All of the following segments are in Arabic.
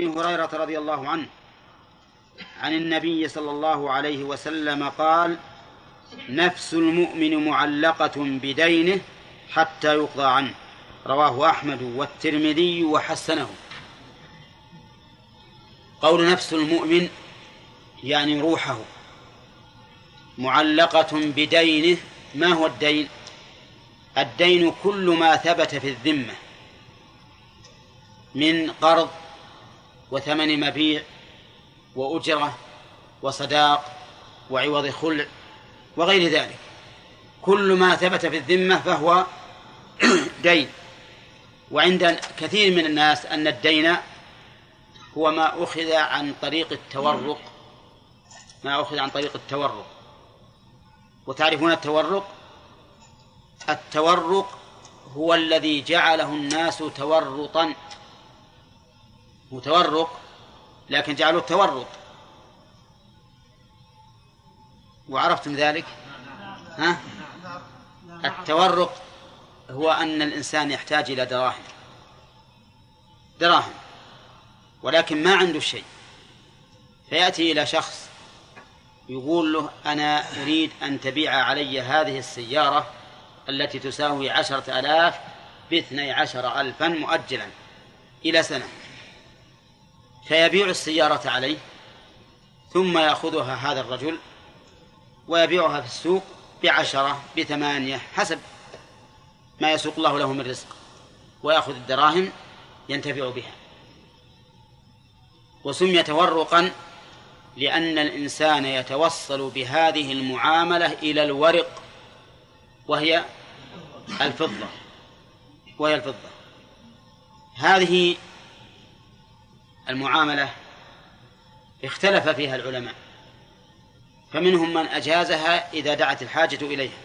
أبي هريرة رضي الله عنه عن النبي صلى الله عليه وسلم قال نفس المؤمن معلقة بدينه حتى يقضى عنه. رواه أحمد والترمذي وحسنه. قول نفس المؤمن يعني روحه. معلقة بدينه ما هو الدين؟ الدين كل ما ثبت في الذمة. من قرض وثمن مبيع وأجرة وصداق وعوض خلع وغير ذلك. كل ما ثبت في الذمة فهو دين. وعند كثير من الناس أن الدين هو ما أخذ عن طريق التورق. ما أخذ عن طريق التورق. وتعرفون التورق؟ التورق هو الذي جعله الناس تورطا. متورق لكن جعلوا التورط. وعرفتم ذلك؟ ها؟ التورق هو أن الإنسان يحتاج إلى دراهم. دراهم ولكن ما عنده شيء. فيأتي إلى شخص يقول له أنا أريد أن تبيع علي هذه السيارة التي تساوي عشرة آلاف باثني عشر ألفا مؤجلا إلى سنة. فيبيع السيارة عليه ثم يأخذها هذا الرجل ويبيعها في السوق بعشرة بثمانية حسب ما يسوق الله له من رزق ويأخذ الدراهم ينتفع بها. وسمي تورقا لأن الإنسان يتوصل بهذه المعاملة إلى الورق وهي الفضة وهي الفضة. هذه المعاملة اختلف فيها العلماء فمنهم من أجازها إذا دعت الحاجة إليها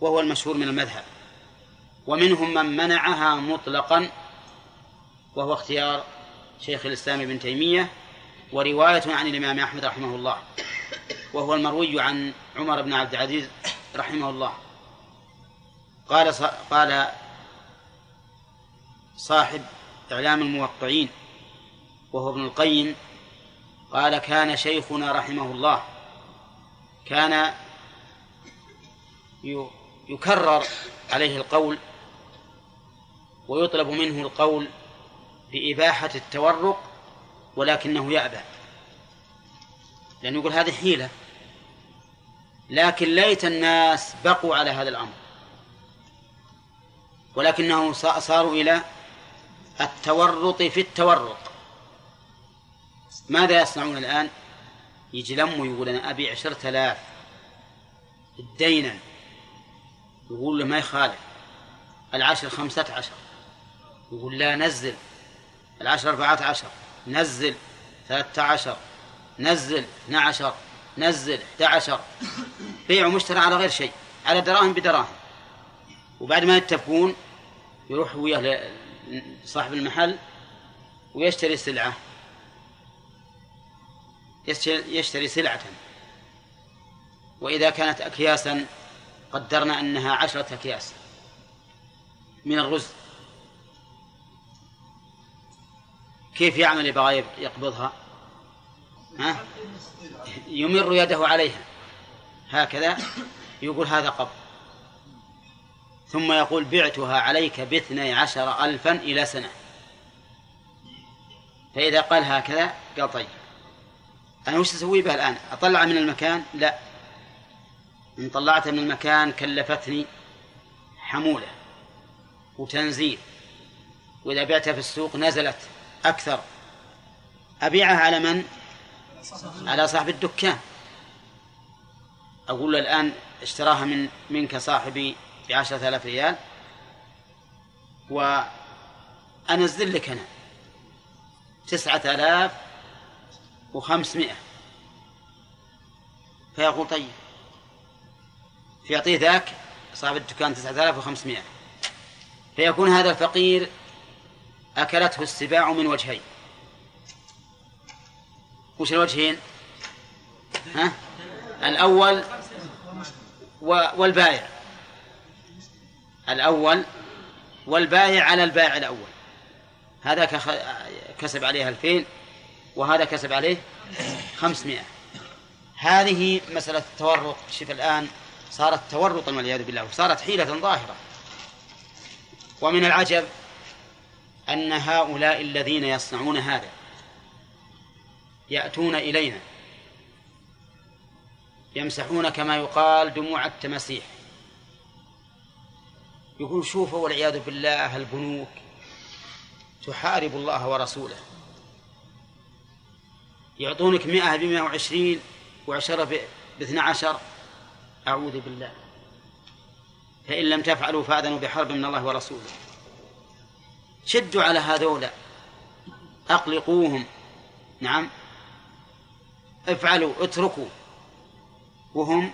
وهو المشهور من المذهب ومنهم من منعها مطلقا وهو اختيار شيخ الإسلام ابن تيمية ورواية عن الإمام أحمد رحمه الله وهو المروي عن عمر بن عبد العزيز رحمه الله. قال قال صاحب إعلام الموقعين وهو ابن القيم قال كان شيخنا رحمه الله كان يكرر عليه القول ويطلب منه القول بإباحة التورق ولكنه يأبى. لأنه يقول هذه حيلة لكن ليت الناس بقوا على هذا الأمر. ولكنه صاروا إلى التورط في التورط. ماذا يصنعون الآن؟ يجي لم ويقول أنا أبي عشرة آلاف. دينا يقول له ما يخالف. العشر خمسة عشر. يقول لا نزل. العشر أربعة عشر. نزل. ثلاثة عشر. نزل. اثنى عشر. نزل. احدى عشر. بيع ومشترى على غير شيء. على دراهم بدراهم. وبعد ما يتفقون يروح وياه صاحب المحل ويشتري سلعة. يشتري سلعة. وإذا كانت أكياسا قدرنا أنها عشرة أكياس من الرز. كيف يعمل يبغى يقبضها؟ ها؟ يمر يده عليها. هكذا يقول هذا قبض. ثم يقول بعتها عليك باثني عشر ألفا إلى سنة. فإذا قال هكذا قال طيب. أنا وش أسوي بها الآن؟ أطلع من المكان؟ لا. إن طلعتها من المكان كلفتني حمولة وتنزيل. وإذا بعتها في السوق نزلت أكثر. أبيعها على من؟ على صاحب الدكان. أقول له الآن اشتراها من منك صاحبي بعشرة آلاف ريال. وأنزل لك أنا تسعة آلاف وخمسمائة. فيقول طيب. فيعطيه ذاك صاحب الدكان تسعة آلاف وخمسمائة. فيكون هذا الفقير أكلته السباع من وجهين. وش الوجهين؟ ها؟ الأول والبائع الأول والبائع على البائع الأول. هذا كسب عليه ألفين. وهذا كسب عليه خمسمائة. هذه مسألة التورط شوف الآن صارت تورطا والعياذ بالله وصارت حيلة ظاهرة. ومن العجب أن هؤلاء الذين يصنعون هذا يأتون إلينا يمسحون كما يقال دموع التماسيح. يقول شوفوا والعياذ بالله البنوك تحارب الله ورسوله. يعطونك مئة بمئة وعشرين وعشرة باثنى عشر. أعوذ بالله. فإن لم تفعلوا فأذنوا بحرب من الله ورسوله. شدوا على هذولا أقلقوهم. نعم. افعلوا اتركوا. وهم؟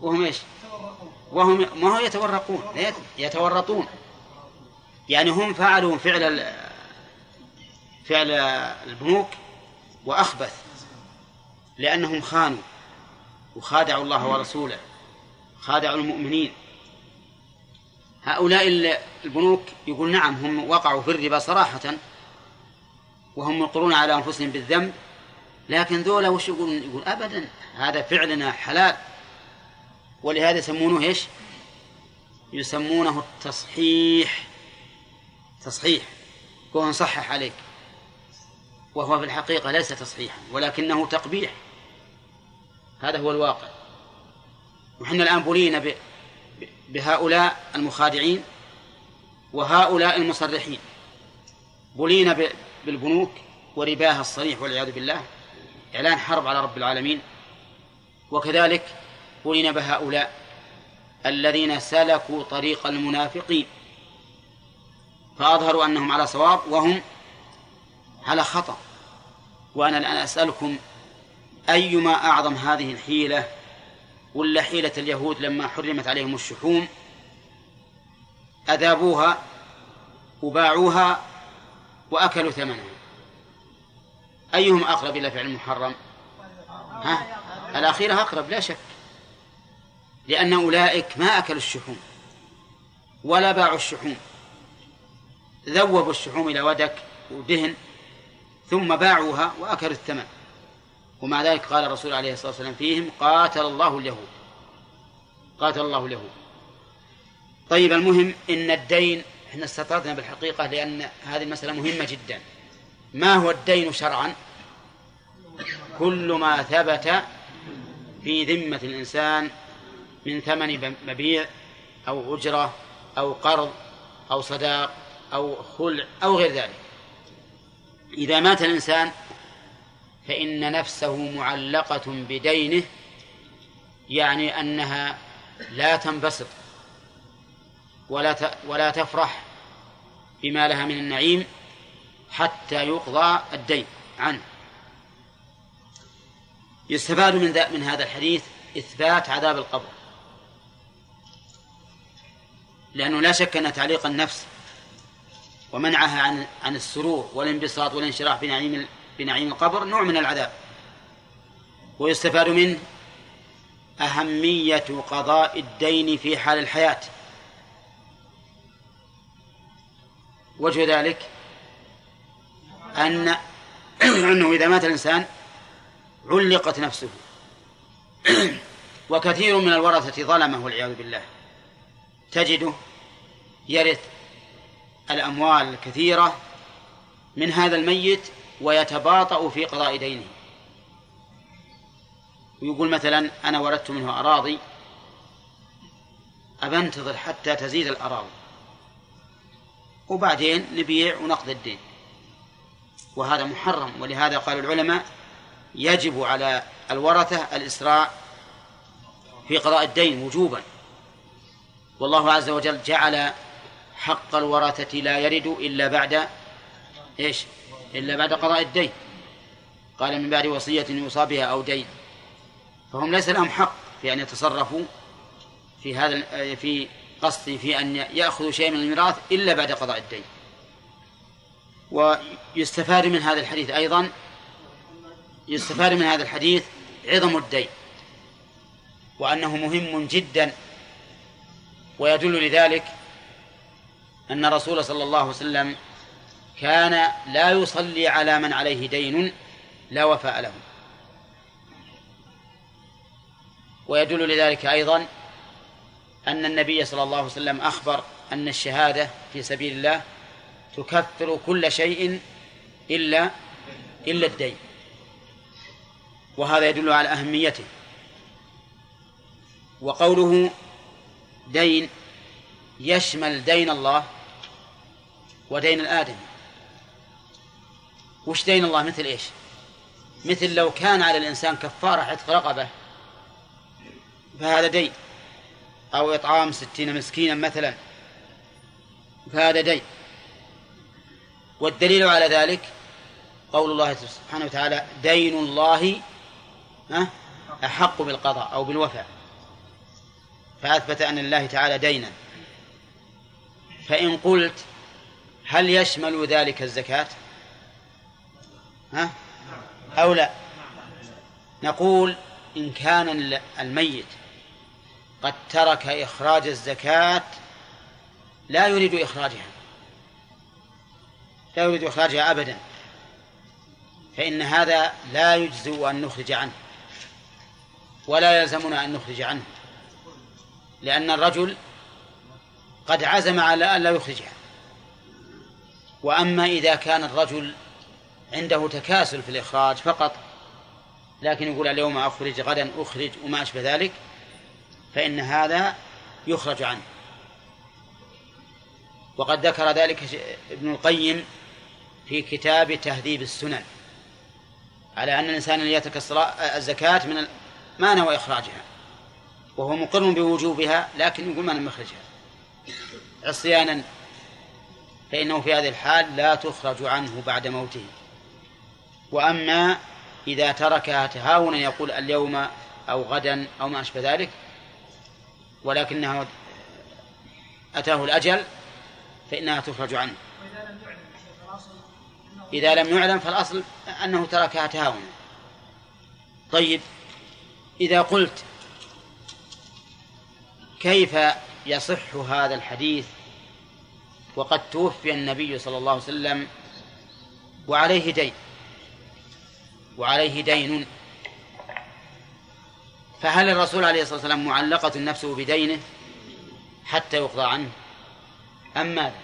وهم إيش؟ وهم ما هو يتورقون يتورطون. يعني هم فعلوا فعل فعل البنوك وأخبث لأنهم خانوا وخادعوا الله ورسوله خادعوا المؤمنين. هؤلاء البنوك يقول نعم هم وقعوا في الربا صراحة وهم يقرون على أنفسهم بالذنب لكن ذولا وش يقولون؟ يقول أبدا هذا فعلنا حلال. ولهذا يسمونه إيش؟ يسمونه التصحيح. تصحيح. هو نصحح عليك. وهو في الحقيقة ليس تصحيحا ولكنه تقبيح. هذا هو الواقع. وحنا الآن بلينا بهؤلاء المخادعين وهؤلاء المصرحين. بلينا بالبنوك ورباها الصريح والعياذ بالله. إعلان حرب على رب العالمين. وكذلك بلينا بهؤلاء الذين سلكوا طريق المنافقين. فأظهروا أنهم على صواب وهم على خطأ. وأنا الآن أسألكم أيما أعظم هذه الحيلة ولا حيلة اليهود لما حرمت عليهم الشحوم؟ أذابوها وباعوها وأكلوا ثمنها. أيهم أقرب إلى فعل المحرم؟ ها؟ الأخيرة أقرب لا شك. لأن أولئك ما أكلوا الشحوم ولا باعوا الشحوم. ذوبوا الشحوم إلى ودك ودهن ثم باعوها وأكلوا الثمن. ومع ذلك قال الرسول عليه الصلاة والسلام فيهم قاتل الله اليهود. قاتل الله اليهود. طيب المهم إن الدين إحنا استطردنا بالحقيقة لأن هذه المسألة مهمة جدا. ما هو الدين شرعا؟ كل ما ثبت في ذمة الإنسان من ثمن مبيع أو أجرة أو قرض أو صداق أو خلع أو غير ذلك. إذا مات الإنسان فإن نفسه معلقة بدينه يعني أنها لا تنبسط ولا ولا تفرح بما لها من النعيم حتى يقضى الدين عنه. يستفاد من من هذا الحديث إثبات عذاب القبر. لأنه لا شك أن تعليق النفس ومنعها عن عن السرور والانبساط والانشراح بنعيم بنعيم القبر نوع من العذاب. ويستفاد منه أهمية قضاء الدين في حال الحياة. وجه ذلك أن أنه إذا مات الإنسان علقت نفسه. وكثير من الورثة ظلمه والعياذ بالله. تجده يرث الأموال الكثيرة من هذا الميت ويتباطأ في قضاء دينه. ويقول مثلا أنا وردت منه أراضي أبنتظر حتى تزيد الأراضي. وبعدين نبيع ونقضي الدين. وهذا محرم ولهذا قال العلماء يجب على الورثة الإسراع في قضاء الدين وجوبا. والله عز وجل جعل حق الورثة لا يرد إلا بعد إيش؟ إلا بعد قضاء الدين. قال من بعد وصية يوصى بها أو دين. فهم ليس لهم حق في أن يتصرفوا في هذا في قصدي في أن يأخذوا شيء من الميراث إلا بعد قضاء الدين. ويستفاد من هذا الحديث أيضا يستفاد من هذا الحديث عظم الدين. وأنه مهم جدا ويدل لذلك أن الرسول صلى الله عليه وسلم كان لا يصلي على من عليه دين لا وفاء له. ويدل لذلك أيضا أن النبي صلى الله عليه وسلم أخبر أن الشهادة في سبيل الله تكفر كل شيء إلا إلا الدين. وهذا يدل على أهميته. وقوله دين يشمل دين الله ودين الآدم وش دين الله؟ مثل إيش؟ مثل لو كان على الإنسان كفارة عتق رقبة فهذا دين. أو إطعام ستين مسكينا مثلا فهذا دين. والدليل على ذلك قول الله سبحانه وتعالى دين الله أحق بالقضاء أو بالوفاء. فأثبت أن الله تعالى دينا. فإن قلت هل يشمل ذلك الزكاة؟ ها؟ أو لا؟ نقول إن كان الميت قد ترك إخراج الزكاة لا يريد إخراجها. لا يريد إخراجها أبدا. فإن هذا لا يجزئ أن نخرج عنه. ولا يلزمنا أن نخرج عنه. لأن الرجل قد عزم على أن لا يخرجها. وأما إذا كان الرجل عنده تكاسل في الإخراج فقط لكن يقول اليوم أخرج غدا أخرج وما أشبه ذلك فإن هذا يخرج عنه. وقد ذكر ذلك ابن القيم في كتاب تهذيب السنن على أن الإنسان الذي يترك الزكاة من ما نوى إخراجها وهو مقر بوجوبها لكن يقول ما لم يخرجها. عصيانا فإنه في هذه الحال لا تخرج عنه بعد موته. وأما إذا تركها تهاونا يقول اليوم أو غدا أو ما أشبه ذلك ولكنه أتاه الأجل فإنها تخرج عنه. إذا لم يعلم فالأصل أنه تركها تهاونا. طيب إذا قلت كيف يصح هذا الحديث وقد توفي النبي صلى الله عليه وسلم وعليه دين وعليه دين. فهل الرسول عليه الصلاة والسلام معلقة نفسه بدينه حتى يقضى عنه؟ أم ماذا؟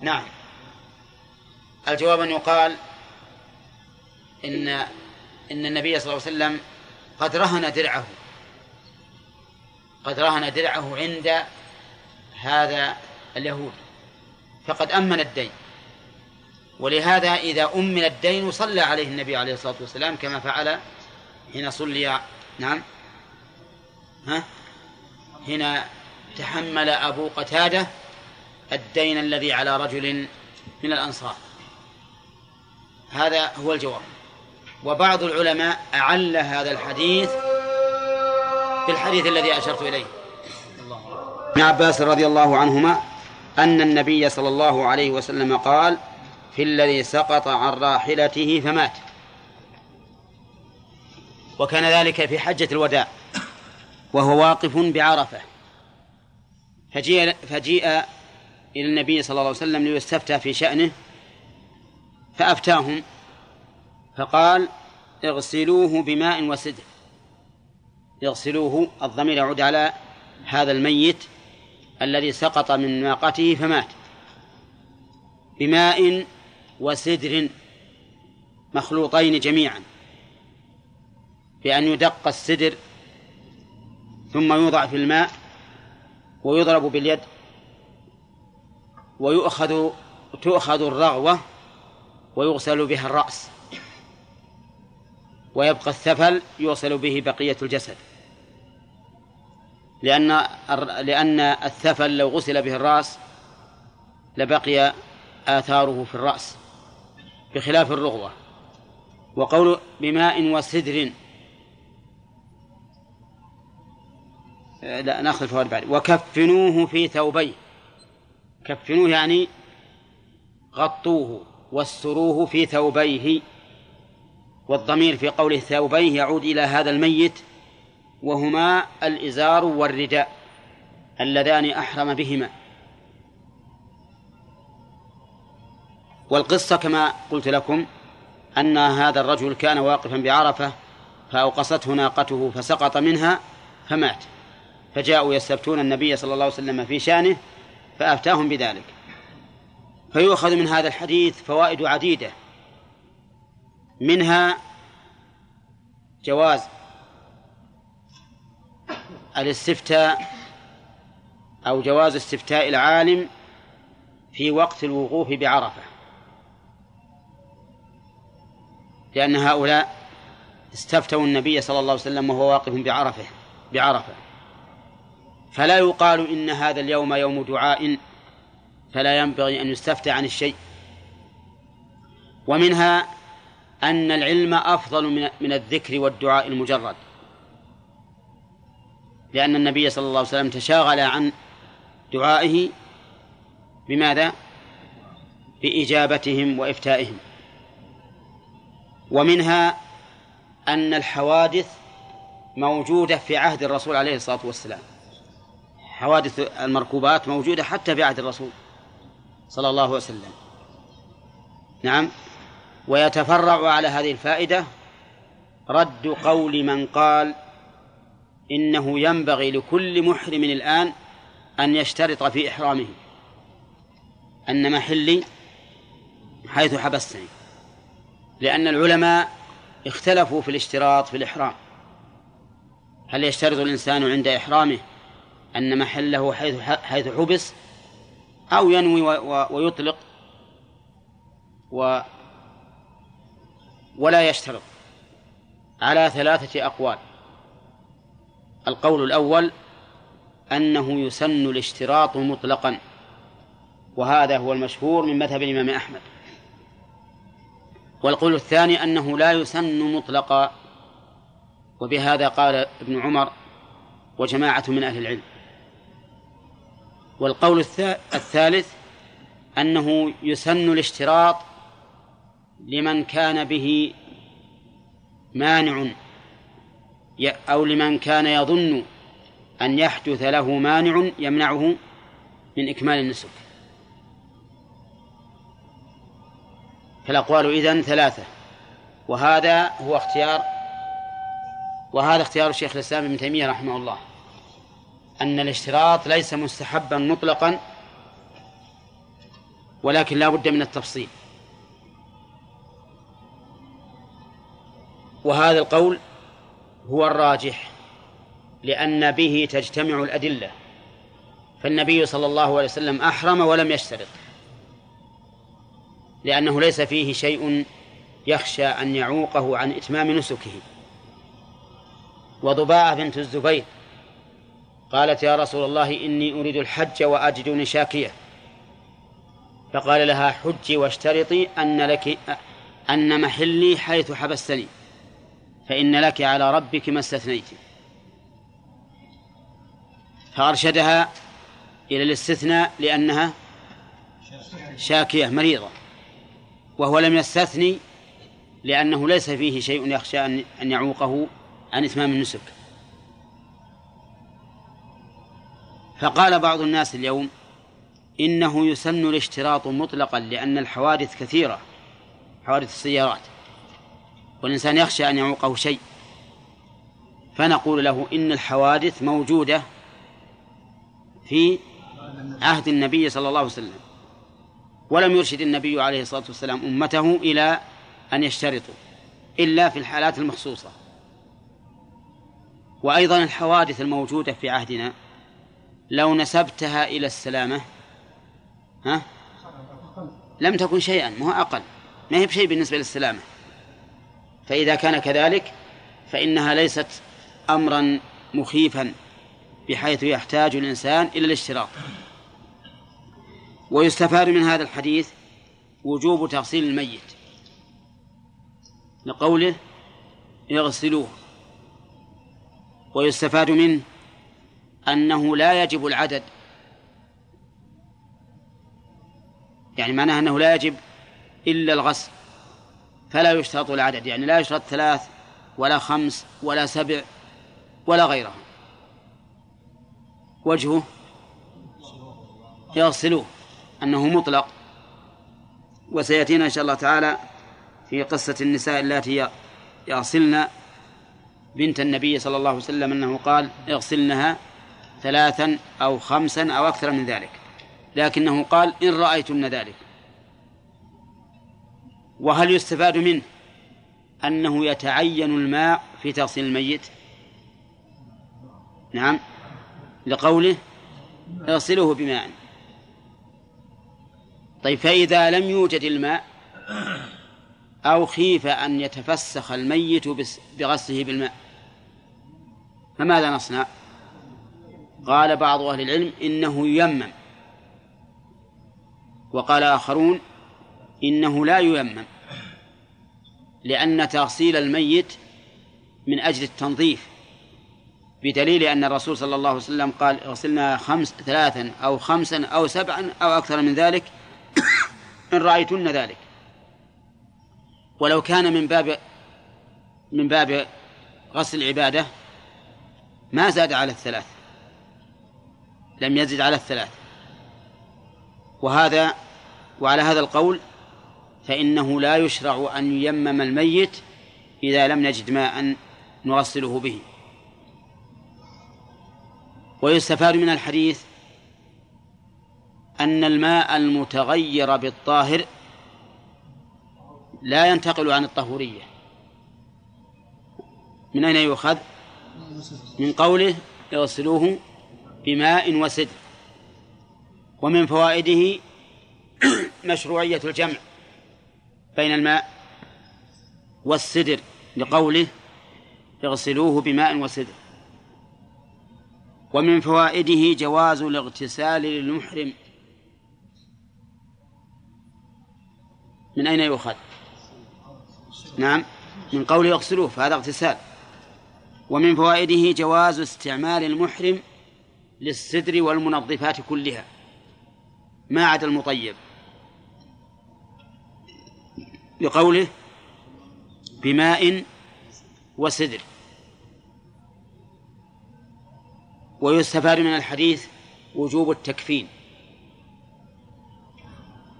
نعم. الجواب أن يقال إن إن النبي صلى الله عليه وسلم قد رهن درعه. قد رهن درعه عند هذا اليهود. فقد أمن الدين. ولهذا إذا أمن الدين صلى عليه النبي عليه الصلاة والسلام كما فعل حين صلي نعم ها هنا تحمل أبو قتادة الدين الذي على رجل من الأنصار. هذا هو الجواب. وبعض العلماء أعل هذا الحديث بالحديث الذي أشرت إليه. ابن عباس رضي الله عنهما أن النبي صلى الله عليه وسلم قال في الذي سقط عن راحلته فمات. وكان ذلك في حجة الوداع وهو واقف بعرفة. فجيء فجيء إلى النبي صلى الله عليه وسلم ليستفتى في شأنه فأفتاهم فقال اغسلوه بماء وسدر يغسلوه الضمير يعود على هذا الميت الذي سقط من ناقته فمات. بماء وسدر مخلوطين جميعا. بأن يدق السدر ثم يوضع في الماء ويضرب باليد ويؤخذ تؤخذ الرغوة ويغسل بها الرأس. ويبقى الثفل يوصل به بقية الجسد. لأن لأن الثفل لو غسل به الرأس لبقي آثاره في الرأس بخلاف الرغوة وقول بماء وسدر لا نأخذ الفوائد بعد. وكفنوه في ثوبيه. كفنوه يعني غطوه واستروه في ثوبيه. والضمير في قوله ثوبيه يعود إلى هذا الميت. وهما الإزار والرداء اللذان أحرم بهما. والقصة كما قلت لكم أن هذا الرجل كان واقفا بعرفة فأوقصته ناقته فسقط منها فمات. فجاءوا يستفتون النبي صلى الله عليه وسلم في شانه فأفتاهم بذلك. فيؤخذ من هذا الحديث فوائد عديدة. منها جواز الاستفتاء أو جواز استفتاء العالم في وقت الوقوف بعرفة. لأن هؤلاء استفتوا النبي صلى الله عليه وسلم وهو واقف بعرفة بعرفة. فلا يقال إن هذا اليوم يوم دعاء فلا ينبغي أن يستفتى عن الشيء. ومنها أن العلم أفضل من الذكر والدعاء المجرد. لأن النبي صلى الله عليه وسلم تشاغل عن دعائه بماذا؟ بإجابتهم وإفتائهم. ومنها أن الحوادث موجودة في عهد الرسول عليه الصلاة والسلام. حوادث المركوبات موجودة حتى في عهد الرسول صلى الله عليه وسلم. نعم. ويتفرع على هذه الفائدة رد قول من قال إنه ينبغي لكل محرم الآن أن يشترط في إحرامه. أن محلي حيث حبستني. لأن العلماء اختلفوا في الاشتراط في الإحرام. هل يشترط الإنسان عند إحرامه أن محله حيث حيث حبس أو ينوي ويطلق و ولا يشترط. على ثلاثة أقوال. القول الأول أنه يسن الاشتراط مطلقا وهذا هو المشهور من مذهب الإمام أحمد. والقول الثاني أنه لا يسن مطلقا وبهذا قال ابن عمر وجماعة من أهل العلم. والقول الثالث أنه يسن الاشتراط لمن كان به مانع أو لمن كان يظن أن يحدث له مانع يمنعه من إكمال النسك. فالأقوال إذن ثلاثة وهذا هو اختيار وهذا اختيار الشيخ الإسلام ابن تيمية رحمه الله أن الاشتراط ليس مستحبا مطلقا ولكن لا بد من التفصيل. وهذا القول هو الراجح لأن به تجتمع الأدلة. فالنبي صلى الله عليه وسلم أحرم ولم يشترط لأنه ليس فيه شيء يخشى أن يعوقه عن إتمام نسكه. وضباعة بنت الزبير قالت يا رسول الله إني أريد الحج وأجدني شاكية فقال لها حجي واشترطي أن لك أن محلي حيث حبستني. فإن لك على ربك ما استثنيت. فأرشدها إلى الاستثناء لأنها شاكية مريضة. وهو لم يستثني لأنه ليس فيه شيء يخشى أن يعوقه عن إتمام النسك. فقال بعض الناس اليوم إنه يسن الاشتراط مطلقا لأن الحوادث كثيرة حوادث السيارات. والإنسان يخشى أن يعوقه شيء فنقول له إن الحوادث موجودة في عهد النبي صلى الله عليه وسلم ولم يرشد النبي عليه الصلاة والسلام أمته إلى أن يشترطوا إلا في الحالات المخصوصة. وأيضا الحوادث الموجودة في عهدنا لو نسبتها إلى السلامة ها؟ لم تكن شيئا ما أقل ما هي بشيء بالنسبة للسلامة. فإذا كان كذلك فإنها ليست أمرا مخيفا بحيث يحتاج الإنسان إلى الاشتراط. ويستفاد من هذا الحديث وجوب تغسيل الميت لقوله اغسلوه ويستفاد منه أنه لا يجب العدد. يعني معناه أنه لا يجب إلا الغسل. فلا يشترط العدد يعني لا يشترط ثلاث ولا خمس ولا سبع ولا غيرها. وجهه يغسلوه أنه مطلق. وسيأتينا إن شاء الله تعالى في قصة النساء اللاتي يغسلن بنت النبي صلى الله عليه وسلم أنه قال اغسلنها ثلاثا أو خمسا أو أكثر من ذلك لكنه قال إن رأيتن ذلك وهل يستفاد منه أنه يتعين الماء في تغسيل الميت؟ نعم. لقوله اغسله بماء. طيب فإذا لم يوجد الماء أو خيف أن يتفسخ الميت بغسله بالماء فماذا نصنع؟ قال بعض أهل العلم إنه ييمم وقال آخرون إنه لا ييمم لأن تغسيل الميت من أجل التنظيف بدليل أن الرسول صلى الله عليه وسلم قال اغسلنا خمس ثلاثا أو خمسا أو سبعا أو أكثر من ذلك إن رأيتن ذلك. ولو كان من باب من باب غسل العبادة ما زاد على الثلاث لم يزد على الثلاث. وهذا وعلى هذا القول فإنه لا يشرع أن ييمم الميت إذا لم نجد ماء نغسله به. ويستفاد من الحديث أن الماء المتغير بالطاهر لا ينتقل عن الطهورية. من أين يؤخذ؟ من قوله يغسلوه بماء وسدر ومن فوائده مشروعية الجمع. بين الماء والسدر لقوله اغسلوه بماء وسدر. ومن فوائده جواز الاغتسال للمحرم. من أين يؤخذ؟ نعم من قول يغسلوه فهذا اغتسال. ومن فوائده جواز استعمال المحرم للسدر والمنظفات كلها. ما عدا المطيب. لقوله بماء وسدر ويستفاد من الحديث وجوب التكفين.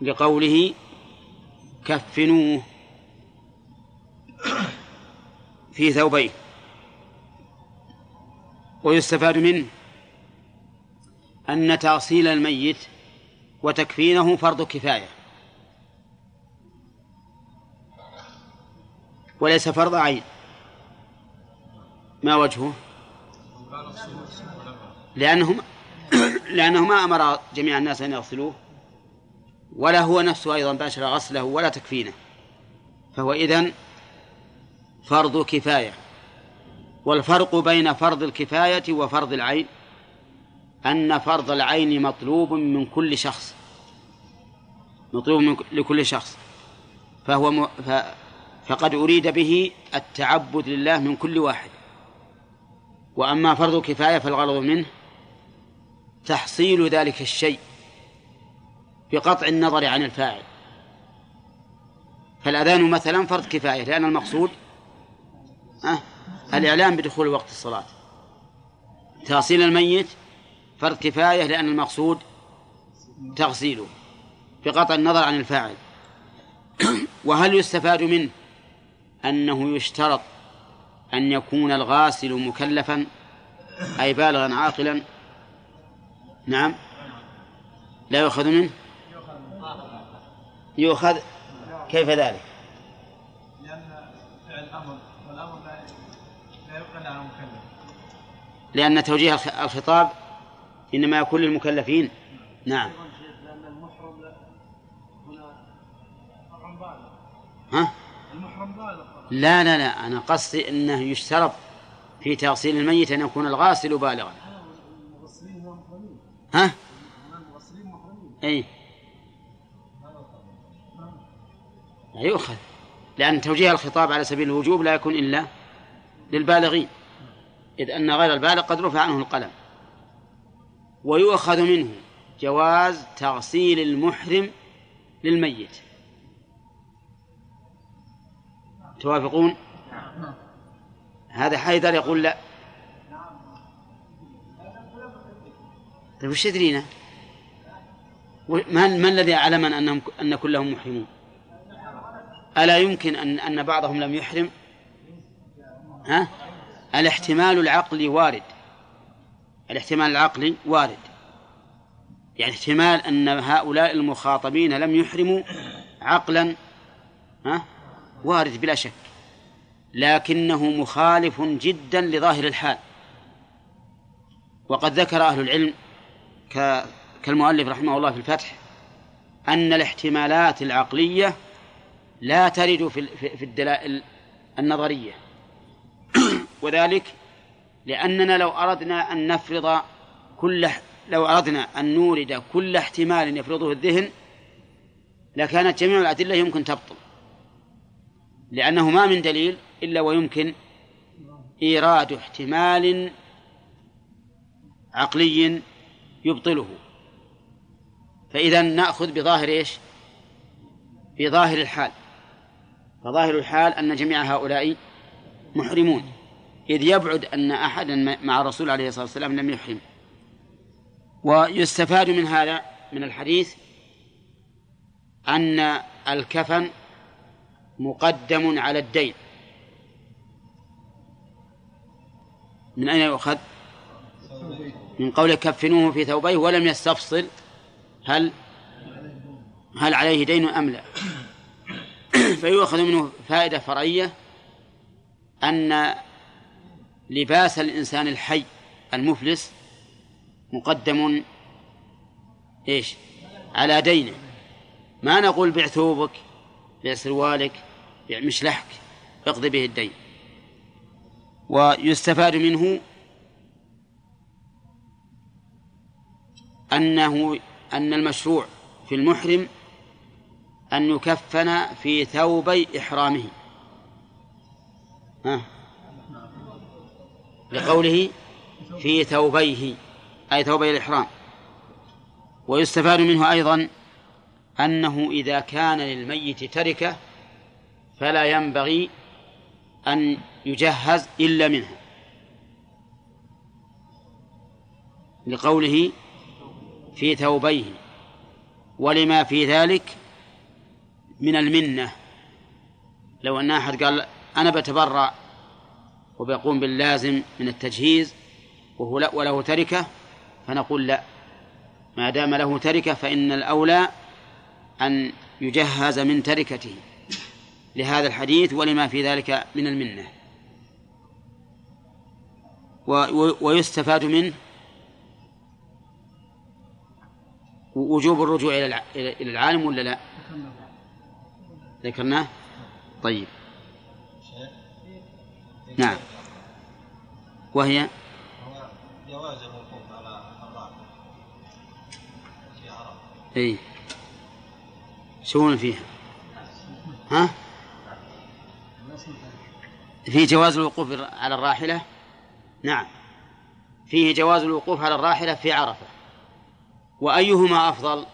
لقوله كفنوه في ثوبين ويستفاد منه أن تغسيل الميت وتكفينه فرض كفاية. وليس فرض عين. ما وجهه؟ لأنه لأنه ما أمر جميع الناس أن يغسلوه ولا هو نفسه أيضا باشر غسله ولا تكفينه. فهو إذن فرض كفاية. والفرق بين فرض الكفاية وفرض العين أن فرض العين مطلوب من كل شخص. مطلوب من لكل شخص. فهو. فقد أريد به التعبد لله من كل واحد. وأما فرض كفاية فالغرض منه تحصيل ذلك الشيء بقطع النظر عن الفاعل. فالأذان مثلا فرض كفاية لأن المقصود أه الإعلام بدخول وقت الصلاة. تغسيل الميت فرض كفاية لأن المقصود تغسيله بقطع النظر عن الفاعل. وهل يستفاد منه؟ أنه يشترط أن يكون الغاسل مكلفا أي بالغا عاقلا. نعم. لا يؤخذ منه؟ يؤخذ. كيف ذلك؟ لأن فعل أمر والأمر لا يقل على المكلف. لأن توجيه الخطاب إنما يكون للمكلفين. نعم. ها؟ لا لا لا أنا قصدي أنه يشترط في تغسيل الميت أن يكون الغاسل بالغا. ها؟ أي. لا يؤخذ لأن توجيه الخطاب على سبيل الوجوب لا يكون إلا للبالغين إذ أن غير البالغ قد رفع عنه القلم. ويؤخذ منه جواز تغسيل المحرم للميت. توافقون؟ هذا حيدر يقول لا. طيب وش يدرينا من, من الذي أعلم أنهم أن كلهم محرمون؟ ألا يمكن أن أن بعضهم لم يحرم؟ ها؟ الاحتمال العقلي وارد. الاحتمال العقلي وارد. يعني احتمال أن هؤلاء المخاطبين لم يحرموا عقلا ها؟ وارد بلا شك. لكنه مخالف جدا لظاهر الحال. وقد ذكر أهل العلم كالمؤلف رحمه الله في الفتح أن الاحتمالات العقلية لا ترد في الدلائل النظرية. وذلك لأننا لو أردنا أن نفرض كل لو أردنا أن نورد كل احتمال يفرضه الذهن لكانت جميع الأدلة يمكن تبطل. لأنه ما من دليل إلا ويمكن إيراد احتمال عقلي يبطله. فإذا نأخذ بظاهر إيش؟ بظاهر الحال. فظاهر الحال أن جميع هؤلاء محرمون. إذ يبعد أن أحدا مع الرسول عليه الصلاة والسلام لم يحرم. ويستفاد من هذا من الحديث أن الكفن مقدم على الدين. من أين يؤخذ؟ من قول كفنوه في ثوبيه ولم يستفصل. هل هل عليه دين أم لا؟ فيؤخذ منه فائدة فرعية أن لباس الإنسان الحي المفلس مقدم إيش؟ على دينه. ما نقول بع ثوبك بع سروالك بع مشلحك اقضي به الدين. ويستفاد منه أنه أن المشروع في المحرم أن يكفن في ثوبي إحرامه. ها؟ لقوله في ثوبيه أي ثوبي الإحرام. ويستفاد منه أيضا أنه إذا كان للميت تركة فلا ينبغي أن يجهز إلا منها. لقوله في ثوبيه ولما في ذلك من المنة. لو أن أحد قال أنا بتبرع وبيقوم باللازم من التجهيز وهو لا وله تركة فنقول لا. ما دام له تركة فإن الأولى أن يجهز من تركته. لهذا الحديث ولما في ذلك من المنة. ويستفاد منه وجوب الرجوع إلى العالم ولا لا؟ ذكرناه؟ طيب. نعم. وهي؟ جواز الوقوف على في عرب اي شو فيها؟ ها؟ في جواز الوقوف على الراحلة؟ نعم. فيه جواز الوقوف على الراحلة في عرفة. وأيهما أفضل؟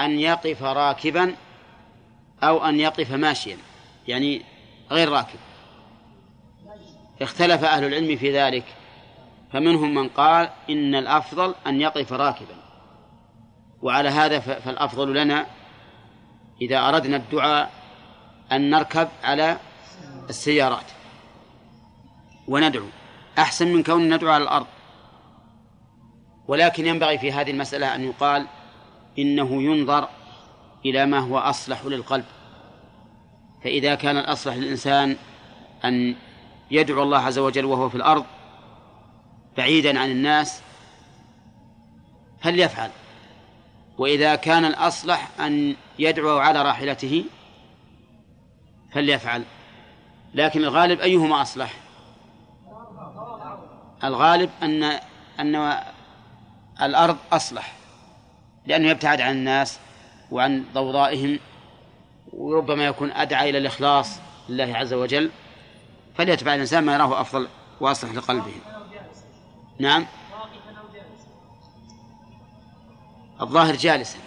أن يقف راكبا أو أن يقف ماشيا يعني غير راكب. اختلف أهل العلم في ذلك. فمنهم من قال إن الأفضل أن يقف راكبا. وعلى هذا فالأفضل لنا إذا أردنا الدعاء أن نركب على السيارات. وندعو. أحسن من كون ندعو على الأرض. ولكن ينبغي في هذه المسألة أن يقال إنه ينظر إلى ما هو أصلح للقلب. فإذا كان الأصلح للإنسان أن يدعو الله عز وجل وهو في الأرض بعيدا عن الناس فليفعل. وإذا كان الأصلح أن يدعو على راحلته فليفعل. لكن الغالب أيهما أصلح؟ الغالب أن أن الأرض أصلح لأنه يبتعد عن الناس وعن ضوضائهم وربما يكون أدعى إلى الإخلاص لله عز وجل فليتبع الإنسان ما يراه أفضل وأصلح لقلبه. نعم؟ الظاهر جالسا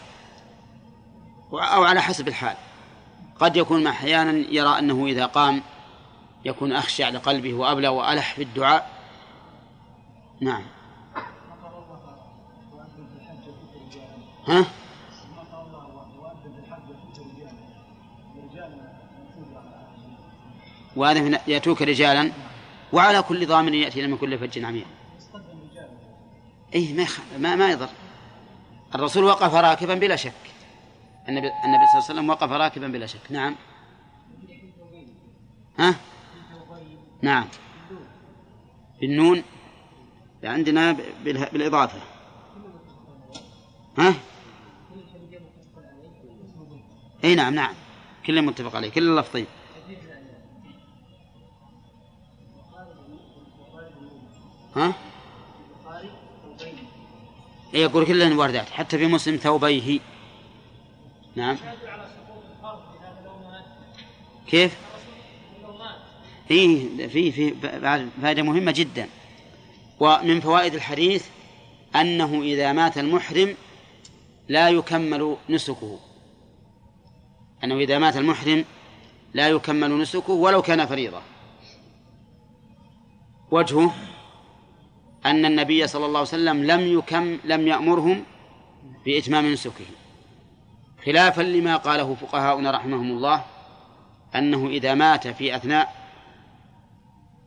أو على حسب الحال. قد يكون أحيانا يرى أنه إذا قام يكون أخشع لقلبه وأبلى وألح في الدعاء. نعم. ها؟ وهذا يأتوك رجالا وعلى كل ضامن يأتي من كل فج عميق. إيه ما ما, ما يضر. الرسول وقف راكبا بلا شك. النبي النبي صلى الله عليه وسلم وقف راكبا بلا شك. نعم. ها؟ نعم. بالنون؟ عندنا بالإضافة. ها؟ إي نعم نعم. كل متفق عليه كل اللفظين ها؟ إي يقول كلهن واردات حتى في مسلم ثوبيه. نعم. كيف؟ فيه في في فائدة مهمة جدا. ومن فوائد الحديث أنه إذا مات المحرم لا يكمل نسكه. أنه إذا مات المحرم لا يكمل نسكه ولو كان فريضة. وجهه أن النبي صلى الله عليه وسلم لم يكم لم يأمرهم بإتمام نسكه. خلافا لما قاله فقهاؤنا رحمهم الله أنه إذا مات في أثناء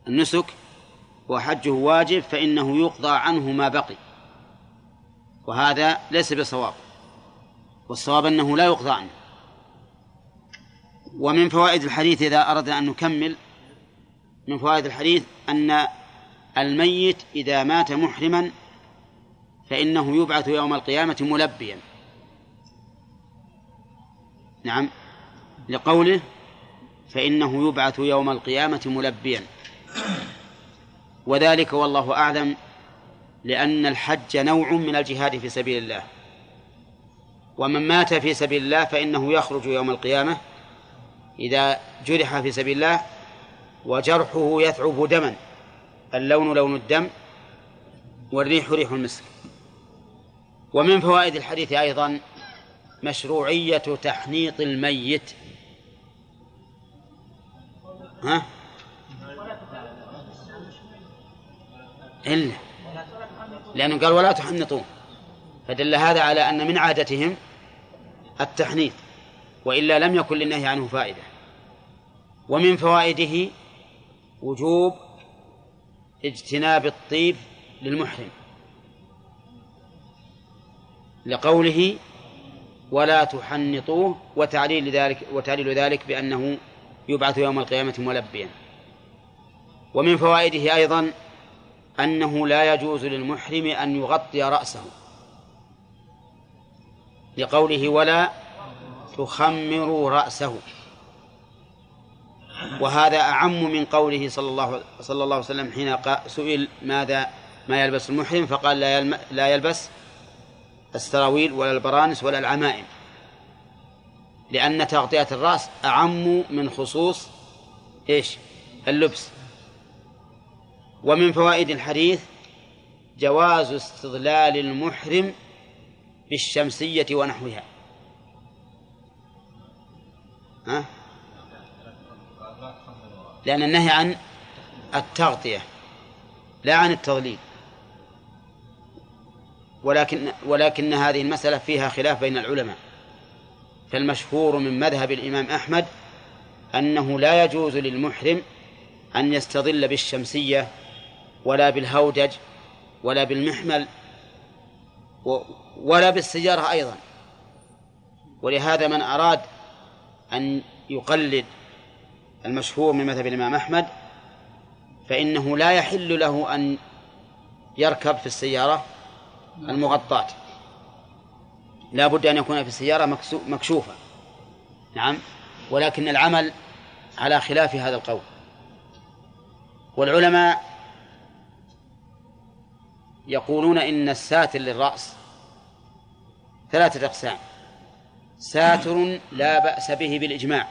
النسك وحجه واجب فإنه يقضى عنه ما بقي. وهذا ليس بصواب. والصواب أنه لا يقضى عنه. ومن فوائد الحديث إذا أردنا أن نكمل من فوائد الحديث أن الميت إذا مات محرما فإنه يبعث يوم القيامة ملبيا. نعم لقوله فإنه يبعث يوم القيامة ملبيا. وذلك والله أعلم لأن الحج نوع من الجهاد في سبيل الله. ومن مات في سبيل الله فإنه يخرج يوم القيامة إذا جرح في سبيل الله وجرحه يثعب دما اللون لون الدم والريح ريح المسك. ومن فوائد الحديث أيضا مشروعية تحنيط الميت. ها؟ إلا لأنه قال ولا تحنطون. فدل هذا على أن من عادتهم التحنيط وإلا لم يكن للنهي عنه فائدة. ومن فوائده وجوب اجتناب الطيب للمحرم. لقوله ولا تحنطوه وتعليل ذلك وتعليل ذلك بأنه يبعث يوم القيامة ملبيا. ومن فوائده أيضا أنه لا يجوز للمحرم أن يغطي رأسه. لقوله ولا تخمروا رأسه. وهذا أعم من قوله صلى الله صلى الله عليه وسلم حين سئل ماذا ما يلبس المحرم فقال لا لا يلبس السراويل ولا البرانس ولا العمائم. لأن تغطية الرأس أعم من خصوص إيش؟ اللبس. ومن فوائد الحديث جواز استظلال المحرم بالشمسية ونحوها. ها؟ لأن النهي عن التغطية لا عن التضليل. ولكن ولكن هذه المسألة فيها خلاف بين العلماء. فالمشهور من مذهب الإمام أحمد أنه لا يجوز للمحرم أن يستظل بالشمسية ولا بالهودج ولا بالمحمل ولا بالسيارة أيضا. ولهذا من أراد أن يقلد المشهور من مذهب الإمام أحمد فإنه لا يحل له أن يركب في السيارة المغطاة. لا بد أن يكون في السيارة مكشوفة. نعم. ولكن العمل على خلاف هذا القول. والعلماء يقولون إن الساتر للرأس ثلاثة أقسام. ساتر لا بأس به بالإجماع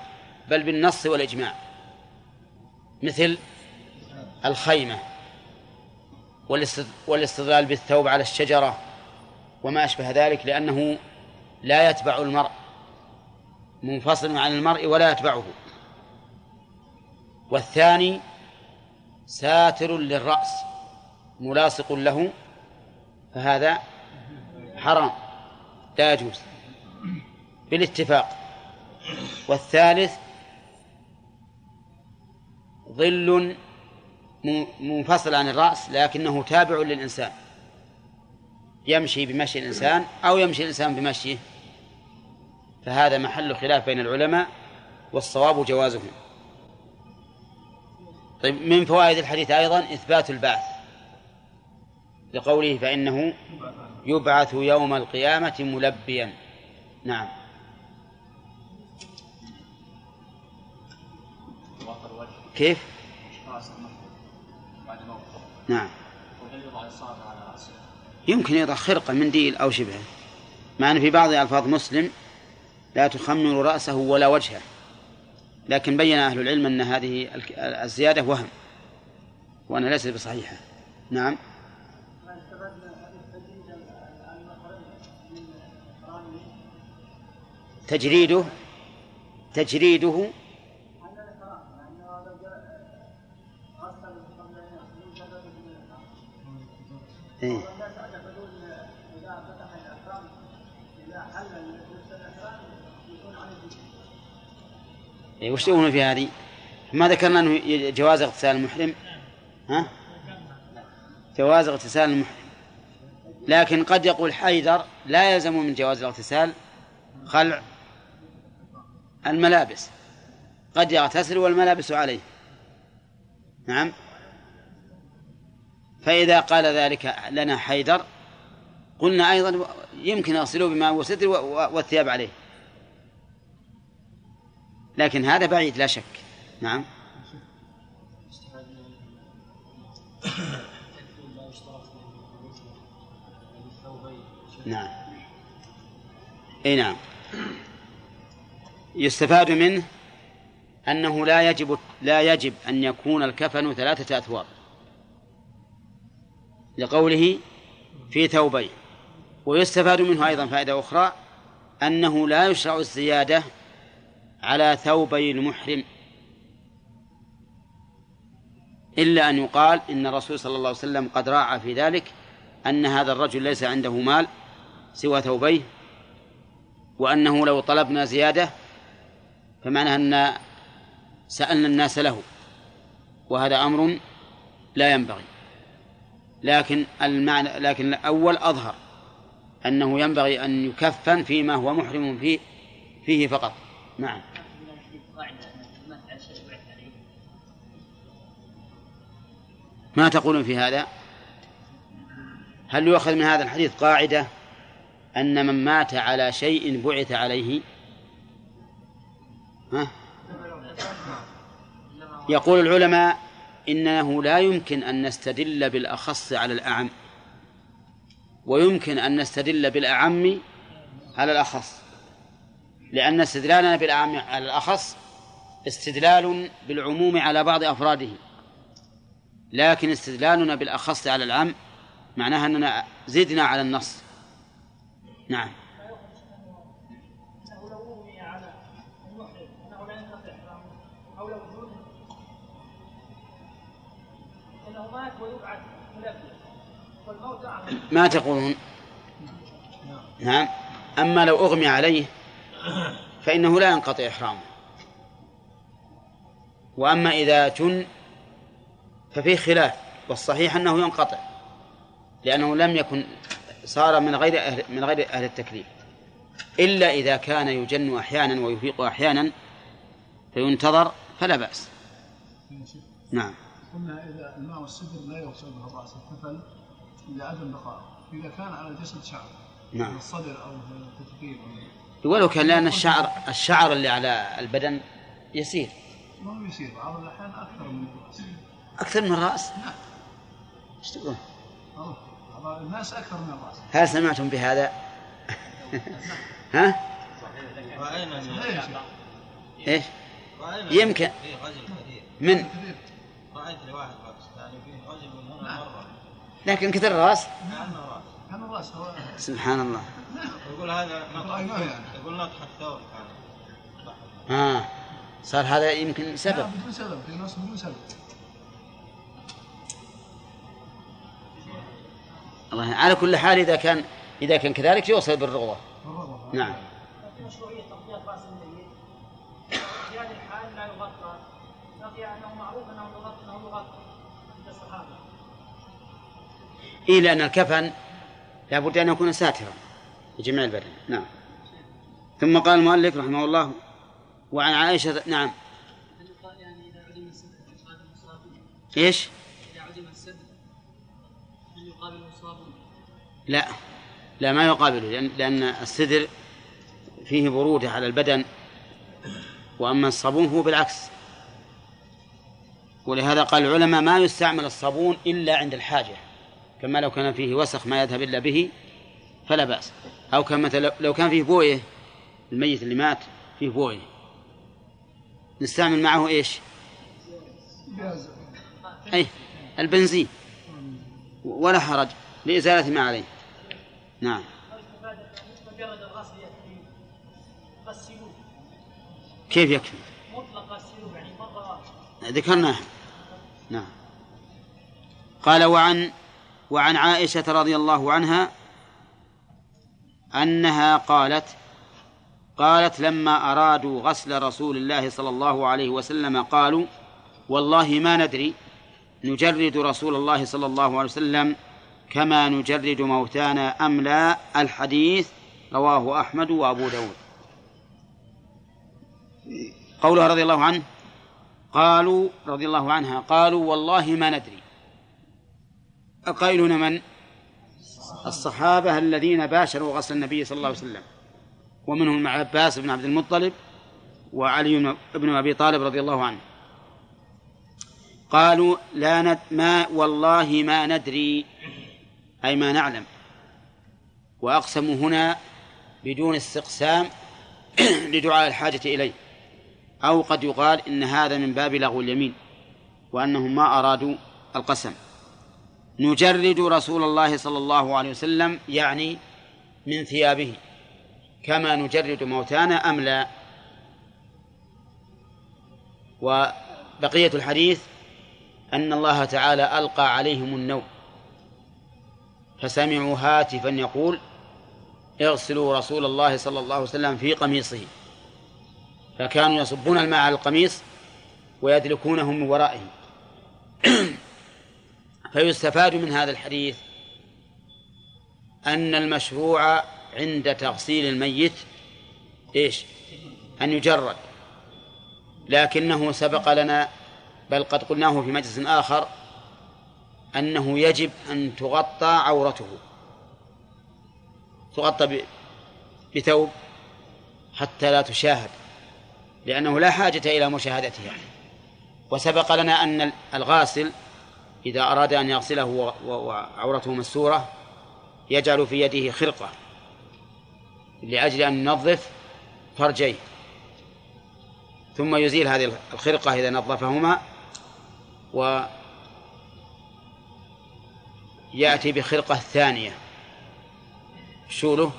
بل بالنص والإجماع. مثل الخيمة والاستظلال بالثوب على الشجرة وما أشبه ذلك لأنه لا يتبع المرء منفصل عن المرء ولا يتبعه. والثاني ساتر للرأس ملاصق له فهذا حرام لا يجوز. بالاتفاق. والثالث ظل منفصل عن الرأس لكنه تابع للإنسان. يمشي بمشي الإنسان أو يمشي الإنسان بمشيه. فهذا محل خلاف بين العلماء والصواب جوازه طيب من فوائد الحديث أيضا إثبات البعث. لقوله فإنه يبعث يوم القيامة ملبيا. نعم. كيف؟ نعم. يمكن يضع خرقة منديل أو شبهه مع أن في بعض ألفاظ مسلم لا تخمر رأسه ولا وجهه. لكن بين أهل العلم أن هذه الزيادة وهم. وأنها ليست بصحيحة. نعم. تجريده تجريده إيه؟ إيه وش تقولون في هذه؟ ما ذكرنا أنه جواز اغتسال المحرم ها؟ جواز اغتسال المحرم لكن قد يقول حيدر لا يلزم من جواز الاغتسال خلع الملابس. قد يغتسل والملابس عليه. نعم. فإذا قال ذلك لنا حيدر قلنا أيضا يمكن يغسلوه بماء وستر والثياب عليه. لكن هذا بعيد لا شك. نعم. نعم. إي نعم. يستفاد منه أنه لا يجب لا يجب أن يكون الكفن ثلاثة أثواب. لقوله في ثوبين ويستفاد منه أيضا فائدة أخرى أنه لا يشرع الزيادة على ثوبي المحرم. إلا أن يقال إن الرسول صلى الله عليه وسلم قد راعى في ذلك أن هذا الرجل ليس عنده مال سوى ثوبيه وأنه لو طلبنا زيادة فمعنى أن سألنا الناس له وهذا أمر لا ينبغي. لكن المعنى لكن الأول أظهر أنه ينبغي أن يكفن فيما هو محرم فيه فيه فقط. نعم. ما تقولون في هذا؟ هل يؤخذ من هذا الحديث قاعدة أن من مات على شيء بعث عليه؟ ها؟ يقول العلماء إنه لا يمكن أن نستدل بالأخص على الأعم. ويمكن أن نستدل بالأعم على الأخص. لأن استدلالنا بالأعم على الأخص استدلال بالعموم على بعض أفراده. لكن استدلالنا بالأخص على العام معناها أننا زدنا على النص. نعم. ما تقولون؟ نعم. أما لو أغمي عليه فإنه لا ينقطع إحرامه. وأما إذا جن ففيه خلاف والصحيح أنه ينقطع لأنه لم يكن صار من غير أهل من غير أهل التكليف. إلا إذا كان يجن أحيانا ويفيق أحيانا فينتظر فلا بأس. نعم. قلنا إذا الماء والسدر لا يغسل به الرأس إذا كان على الجسد شعر نعم. الصدر أو التثقيل ولو كان لأن الشعر الشعر اللي على البدن يسير. ما هو يسير بعض الأحيان أكثر من الرأس. أكثر من الرأس؟ نعم. إيش تقول؟ بعض الناس أكثر من الرأس. هل سمعتم بهذا؟ ها؟ رأينا إيش؟ يمكن. من؟ رأيت لواحد باكستاني فيه رجل من هنا مرة لكن كثر الراس. كان الراس هو سبحان الله. يقول هذا يقول نطح الثور آه صار هذا يمكن سبب. بدون سبب. في ناس بدون سبب. الله على كل حال إذا كان إذا كان كذلك يوصل بالرغبة. نعم. إيه لأن الكفن لابد أن يكون ساترا لجميع البدن. نعم. ثم قال المؤلف رحمه الله وعن عائشة نعم. المصابون لا. لا ما يقابله لأن, لأن السدر فيه برودة على البدن وأما الصابون هو بالعكس. ولهذا قال العلماء ما يستعمل الصابون إلا عند الحاجة. كما لو كان فيه وسخ ما يذهب إلا به فلا بأس. أو كما لو كان فيه بويه الميت اللي مات فيه بويه. نستعمل معه إيش؟ أي البنزين. ولا حرج لإزالة ما عليه. نعم. كيف يكفي؟ مطلق يعني مره واحدة ذكرناه. نعم. قال وعن وعن عائشة رضي الله عنها أنها قالت قالت لما أرادوا غسل رسول الله صلى الله عليه وسلم قالوا والله ما ندري نجرد رسول الله صلى الله عليه وسلم كما نجرد موتانا أم لا؟ الحديث رواه أحمد وأبو داود. قولها رضي الله عنه قالوا رضي الله عنها قالوا والله ما ندري. القائلون من؟ الصحابة الذين باشروا غسل النبي صلى الله عليه وسلم. ومنهم عباس بن عبد المطلب وعلي بن أبي طالب رضي الله عنه. قالوا لا ند ما والله ما ندري. أي ما نعلم. وأقسموا هنا بدون استقسام لدعاء الحاجة إليه. أو قد يقال إن هذا من باب لغو اليمين وأنهم ما أرادوا القسم. نجرد رسول الله صلى الله عليه وسلم يعني من ثيابه. كما نجرد موتانا أم لا؟ وبقية الحديث أن الله تعالى ألقى عليهم النوم. فسمعوا هاتفا يقول اغسلوا رسول الله صلى الله عليه وسلم في قميصه. فكانوا يصبون الماء على القميص ويدلكونه من ورائه. فيستفاد من هذا الحديث أن المشروع عند تغسيل الميت إيش؟ أن يجرد. لكنه سبق لنا بل قد قلناه في مجلس آخر أنه يجب أن تغطى عورته. تغطى بثوب حتى لا تشاهد لأنه لا حاجة إلى مشاهدتها. وسبق لنا أن الغاسل إذا أراد أن يغسله وعورته مستورة يجعل في يده خرقة لأجل أن ينظف فرجيه. ثم يزيل هذه الخرقة إذا نظفهما و يأتي بخرقة ثانية. شوله؟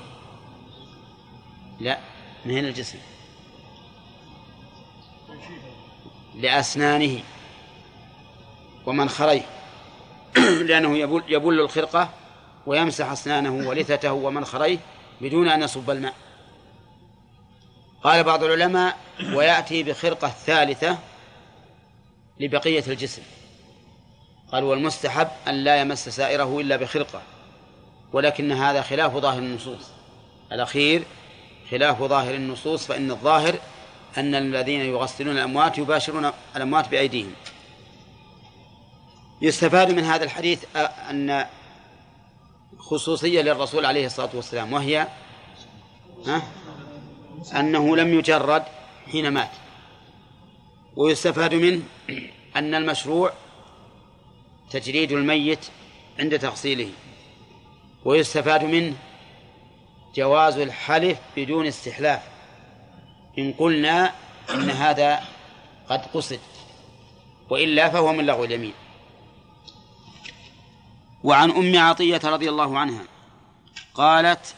لا من هنا الجسم. لأسنانه ومنخريه. لأنه يبل, يبل الخرقة ويمسح أسنانه ولثته ومنخريه بدون أن يصب الماء. قال بعض العلماء ويأتي بخرقة ثالثة لبقية الجسم. قال والمستحب أن لا يمس سائره إلا بخرقة ولكن هذا خلاف ظاهر النصوص. الأخير خلاف ظاهر النصوص فإن الظاهر أن الذين يغسلون الأموات يباشرون الأموات بأيديهم. يستفاد من هذا الحديث أن خصوصية للرسول عليه الصلاة والسلام وهي ها؟ أنه لم يجرد حين مات. ويستفاد منه أن المشروع تجريد الميت عند تغسيله. ويستفاد منه جواز الحلف بدون استحلاف. إن قلنا إن هذا قد قصد وإلا فهو من لغو اليمين. وعن أم عطية رضي الله عنها قالت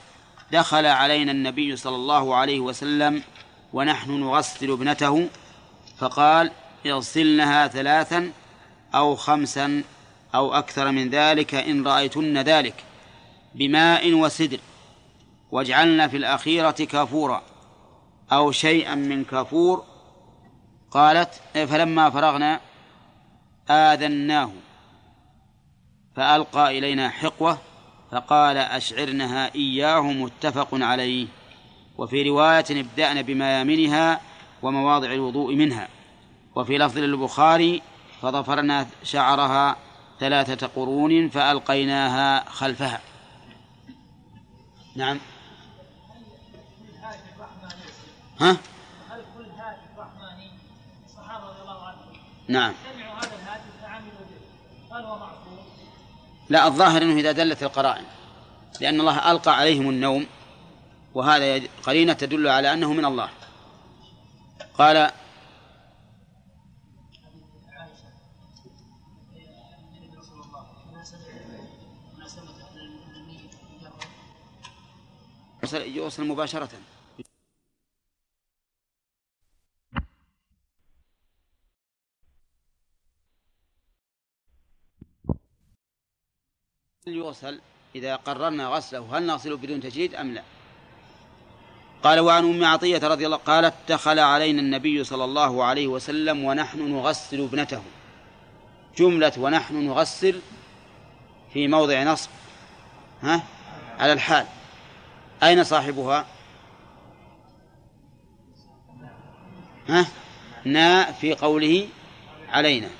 دخل علينا النبي صلى الله عليه وسلم ونحن نغسل ابنته فقال اغسلنها ثلاثا أو خمسا أو أكثر من ذلك إن رأيتن ذلك بماء وسدر واجعلن في الأخيرة كافورا أو شيئا من كافور. قالت فلما فرغنا آذناه. فألقى إلينا حقوة فقال أشعرنها إياه متفق عليه. وفي رواية ابدأنا بميامنها ومواضع الوضوء منها. وفي لفظ للبخاري فضفرنا شعرها ثلاثة قرون فألقيناها خلفها. نعم. ها؟ هل كل هاتف رحماني الصحابة رضي الله عنهم. نعم سمعوا هذا الهاتف فعملوا به هل هو معصوم؟ لا الظاهر أنه إذا دلت القرائن لأن الله ألقى عليهم النوم وهذا قرينة تدل على أنه من الله. قال عائشه النبي صلى الله عليه وسلم ما سمع ما سمع الميت يوصل, يوصل مباشرة يغسل إذا قررنا غسله هل نغسله بدون تجريد أم لا؟ قال وعن أم عطية رضي الله قالت دخل علينا النبي صلى الله عليه وسلم ونحن نغسل ابنته. جملة ونحن نغسل في موضع نصب. ها؟ على الحال. أين صاحبها؟ ها؟ نا في قوله علينا.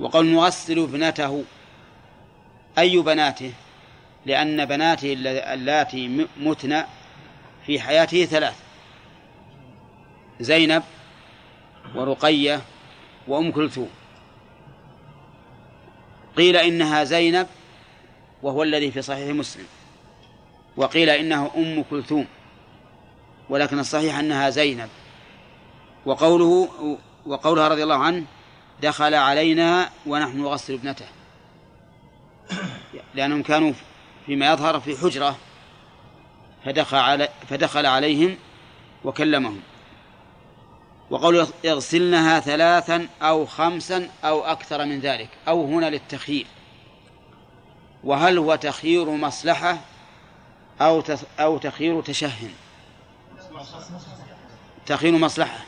وقول نغسل ابنته. أي بناته؟ لأن بناته الل- اللاتي متن في حياته ثلاث زينب ورقية وأم كلثوم. قيل إنها زينب وهو الذي في صحيح مسلم. وقيل إنه أم كلثوم ولكن الصحيح أنها زينب. وقوله وقولها رضي الله عنه دخل علينا ونحن نغسل ابنته. لأنهم كانوا فيما يظهر في حجرة فدخل, علي فدخل عليهم وكلمهم. وقول يغسلنها ثلاثا أو خمسا أو أكثر من ذلك أو هنا للتخيير. وهل هو تخيير مصلحة أو أو تخيير تشهن تخيير مصلحة.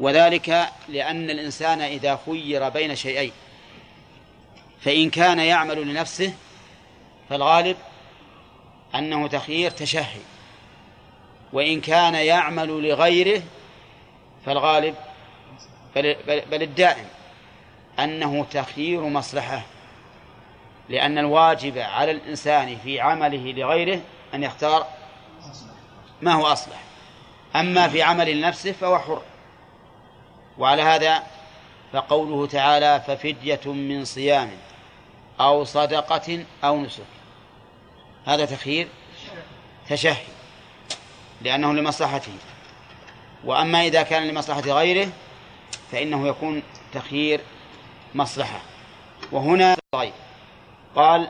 وذلك لأن الإنسان إذا خير بين شيئين. فإن كان يعمل لنفسه فالغالب أنه تخيير تشهي وإن كان يعمل لغيره فالغالب بل, بل, بل الدائم أنه تخيير مصلحة لأن الواجب على الإنسان في عمله لغيره أن يختار ما هو أصلح أما في عمل لنفسه فهو حر. وعلى هذا فقوله تعالى ففدية من صيام. أو صدقة أو نسك. هذا تخيير تشهي لأنه لمصلحته. وأما إذا كان لمصلحة غيره فإنه يكون تخيير مصلحة. وهنا قال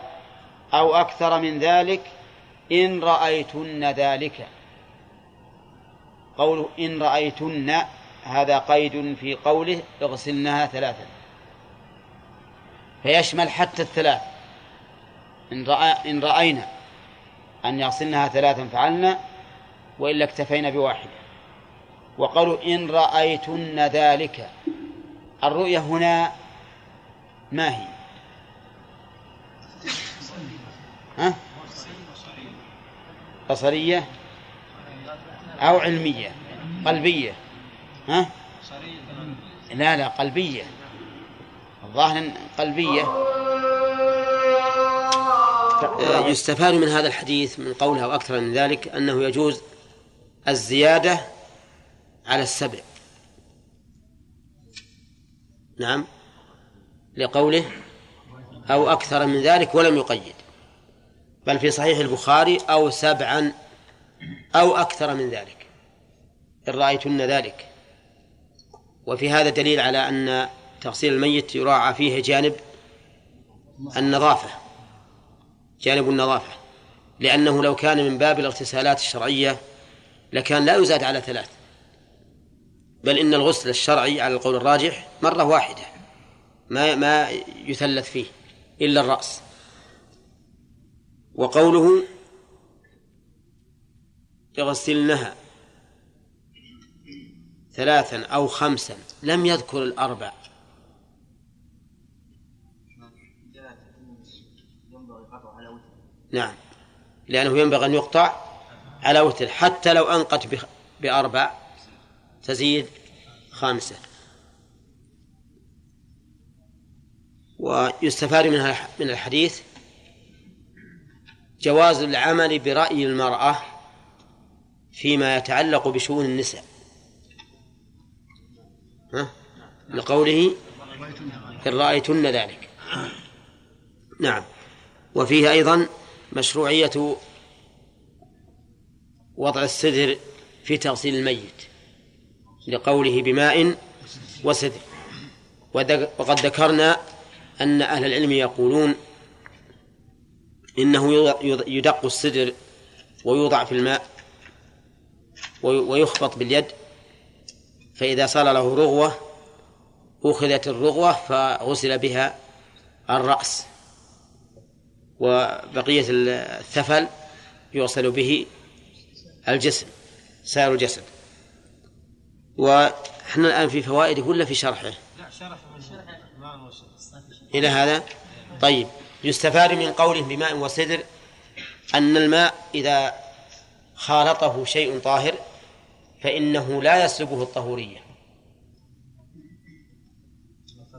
أو أكثر من ذلك إن رأيتن ذلك. قوله إن رأيتن هذا قيد في قوله اغسلنها ثلاثا. فيشمل حتى الثلاث. إن, رأى إن رأينا أن يغسلنها ثلاثا فعلنا وإلا اكتفينا بواحدة. وقالوا إن رأيتن ذلك. الرؤية هنا ما هي؟ ها؟ بصرية أو علمية؟ قلبية؟ ها؟ لا لا قلبية. الظاهر قلبية. يستفاد من هذا الحديث من قولها وأكثر من ذلك أنه يجوز الزيادة على السبع. نعم. لقوله أو أكثر من ذلك ولم يقيد. بل في صحيح البخاري أو سبعا أو أكثر من ذلك. إن رأيتن ذلك. وفي هذا دليل على أن تغسيل الميت يراعى فيه جانب النظافة جانب النظافة لأنه لو كان من باب الاغتسالات الشرعية لكان لا يزاد على ثلاث بل إن الغسل الشرعي على القول الراجح مرة واحدة ما ما يثلث فيه إلا الرأس. وقوله يغسلنها ثلاثا أو خمسا لم يذكر الأربع. نعم. لأنه ينبغي أن يقطع على وتر حتى لو أنقت بأربع تزيد خامسة. ويستفاد منها من الحديث جواز العمل برأي المرأة فيما يتعلق بشؤون النساء. ها؟ لقوله إن رأيتن ذلك. نعم. وفيه أيضا مشروعية وضع السدر في تغسيل الميت لقوله بماء وسدر. وقد ذكرنا أن أهل العلم يقولون إنه يدق السدر ويوضع في الماء وي- ويخبط باليد فإذا صار له رغوة أخذت الرغوة فغسل بها الرأس. وبقية الثفل يغسل به الجسم سائر الجسد. وحنا الآن في فوائده ولا في شرحه. لا شرح ما إلى هذا؟ طيب. يستفاد من قوله بماء وسدر أن الماء إذا خالطه شيء طاهر فإنه لا يسلبه الطهورية.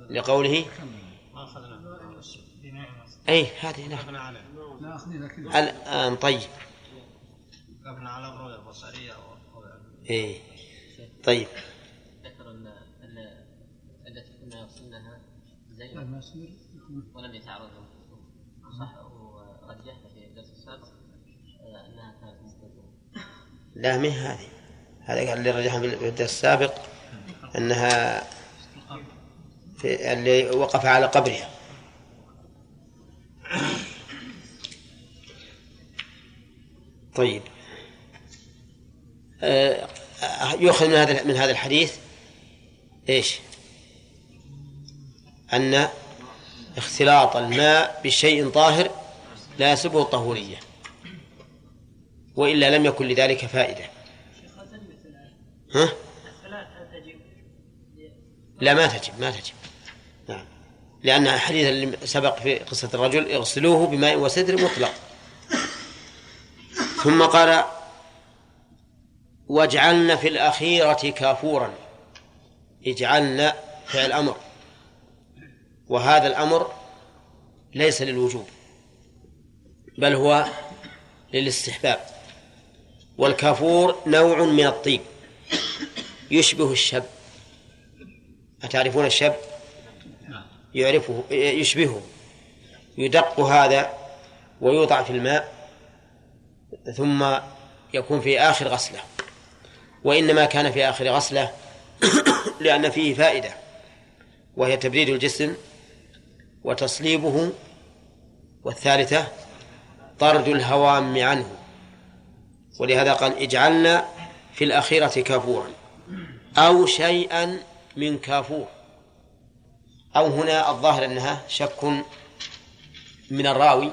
لقوله أي هذه نعم. الآن طيب. اخذنا على الرؤيا البصرية والرؤيا إيه. طيب. ذكر ان أن التي كنا زينب المسير ولم يتعرض صح. ورجحنا في الدرس السابق آه، أنها كانت مستوجبه لا من هذه. هذا قال اللي رجحنا في الدرس السابق أنها في اللي وقف على قبرها. طيب آه، يؤخذ من هذا من هذا الحديث إيش؟ أن اختلاط الماء بشيء طاهر لا يسبه الطهورية وإلا لم يكن لذلك فائدة ها؟ لا ما تجب ما تجب لأن الحديث اللي سبق في قصة الرجل اغسلوه بماء وسدر مطلق. ثم قال واجعلن في الأخيرة كافورا. اجعلن فعل أمر وهذا الأمر ليس للوجوب بل هو للاستحباب. والكافور نوع من الطيب يشبه الشب. أتعرفون الشب؟ يعرفه يشبهه يدق هذا ويوضع في الماء ثم يكون في آخر غسلة. وإنما كان في آخر غسلة لأن فيه فائدة وهي تبريد الجسم وتصليبه والثالثة طرد الهوام عنه. ولهذا قال اجعلنا في الأخيرة كافورا أو شيئا من كافور. أو هنا الظاهر أنها شك من الراوي.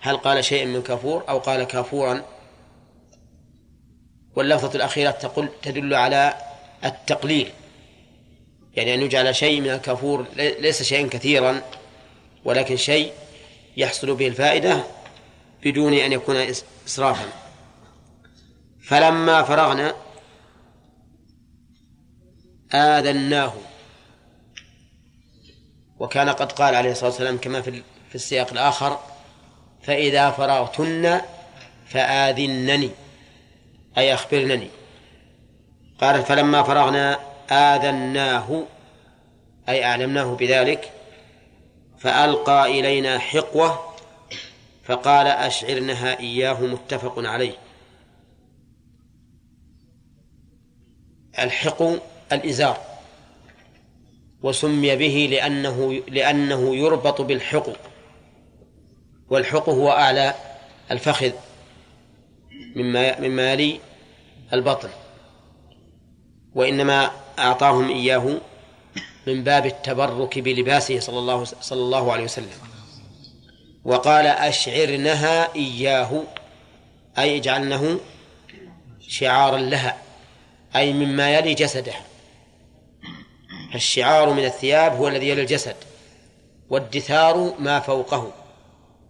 هل قال شيئا من كافور أو قال كافورا؟ واللفظة الأخيرة تقول تدل على التقليل. يعني أن يجعل شيء من الكافور لي- ليس شيئا كثيرا ولكن شيء يحصل به الفائدة بدون أن يكون إس- إسرافا. فلما فرغنا آذناه. وكان قد قال عليه الصلاة والسلام كما في في السياق الآخر فإذا فرغتن فآذنني أي أخبرنني. قال فلما فرغنا آذناه أي أعلمناه بذلك فألقى إلينا حقوة فقال أشعرنها إياه متفق عليه. الحقو الإزار. وسمي به لأنه لأنه يربط بالحقو والحقو هو أعلى الفخذ مما مما يلي البطن وإنما أعطاهم إياه من باب التبرك بلباسه صلى الله صلى الله عليه وسلم. وقال أشعرنها إياه أي اجعلنه شعارا لها أي مما يلي جسدها فالشعار من الثياب هو الذي يلي الجسد والدثار ما فوقه.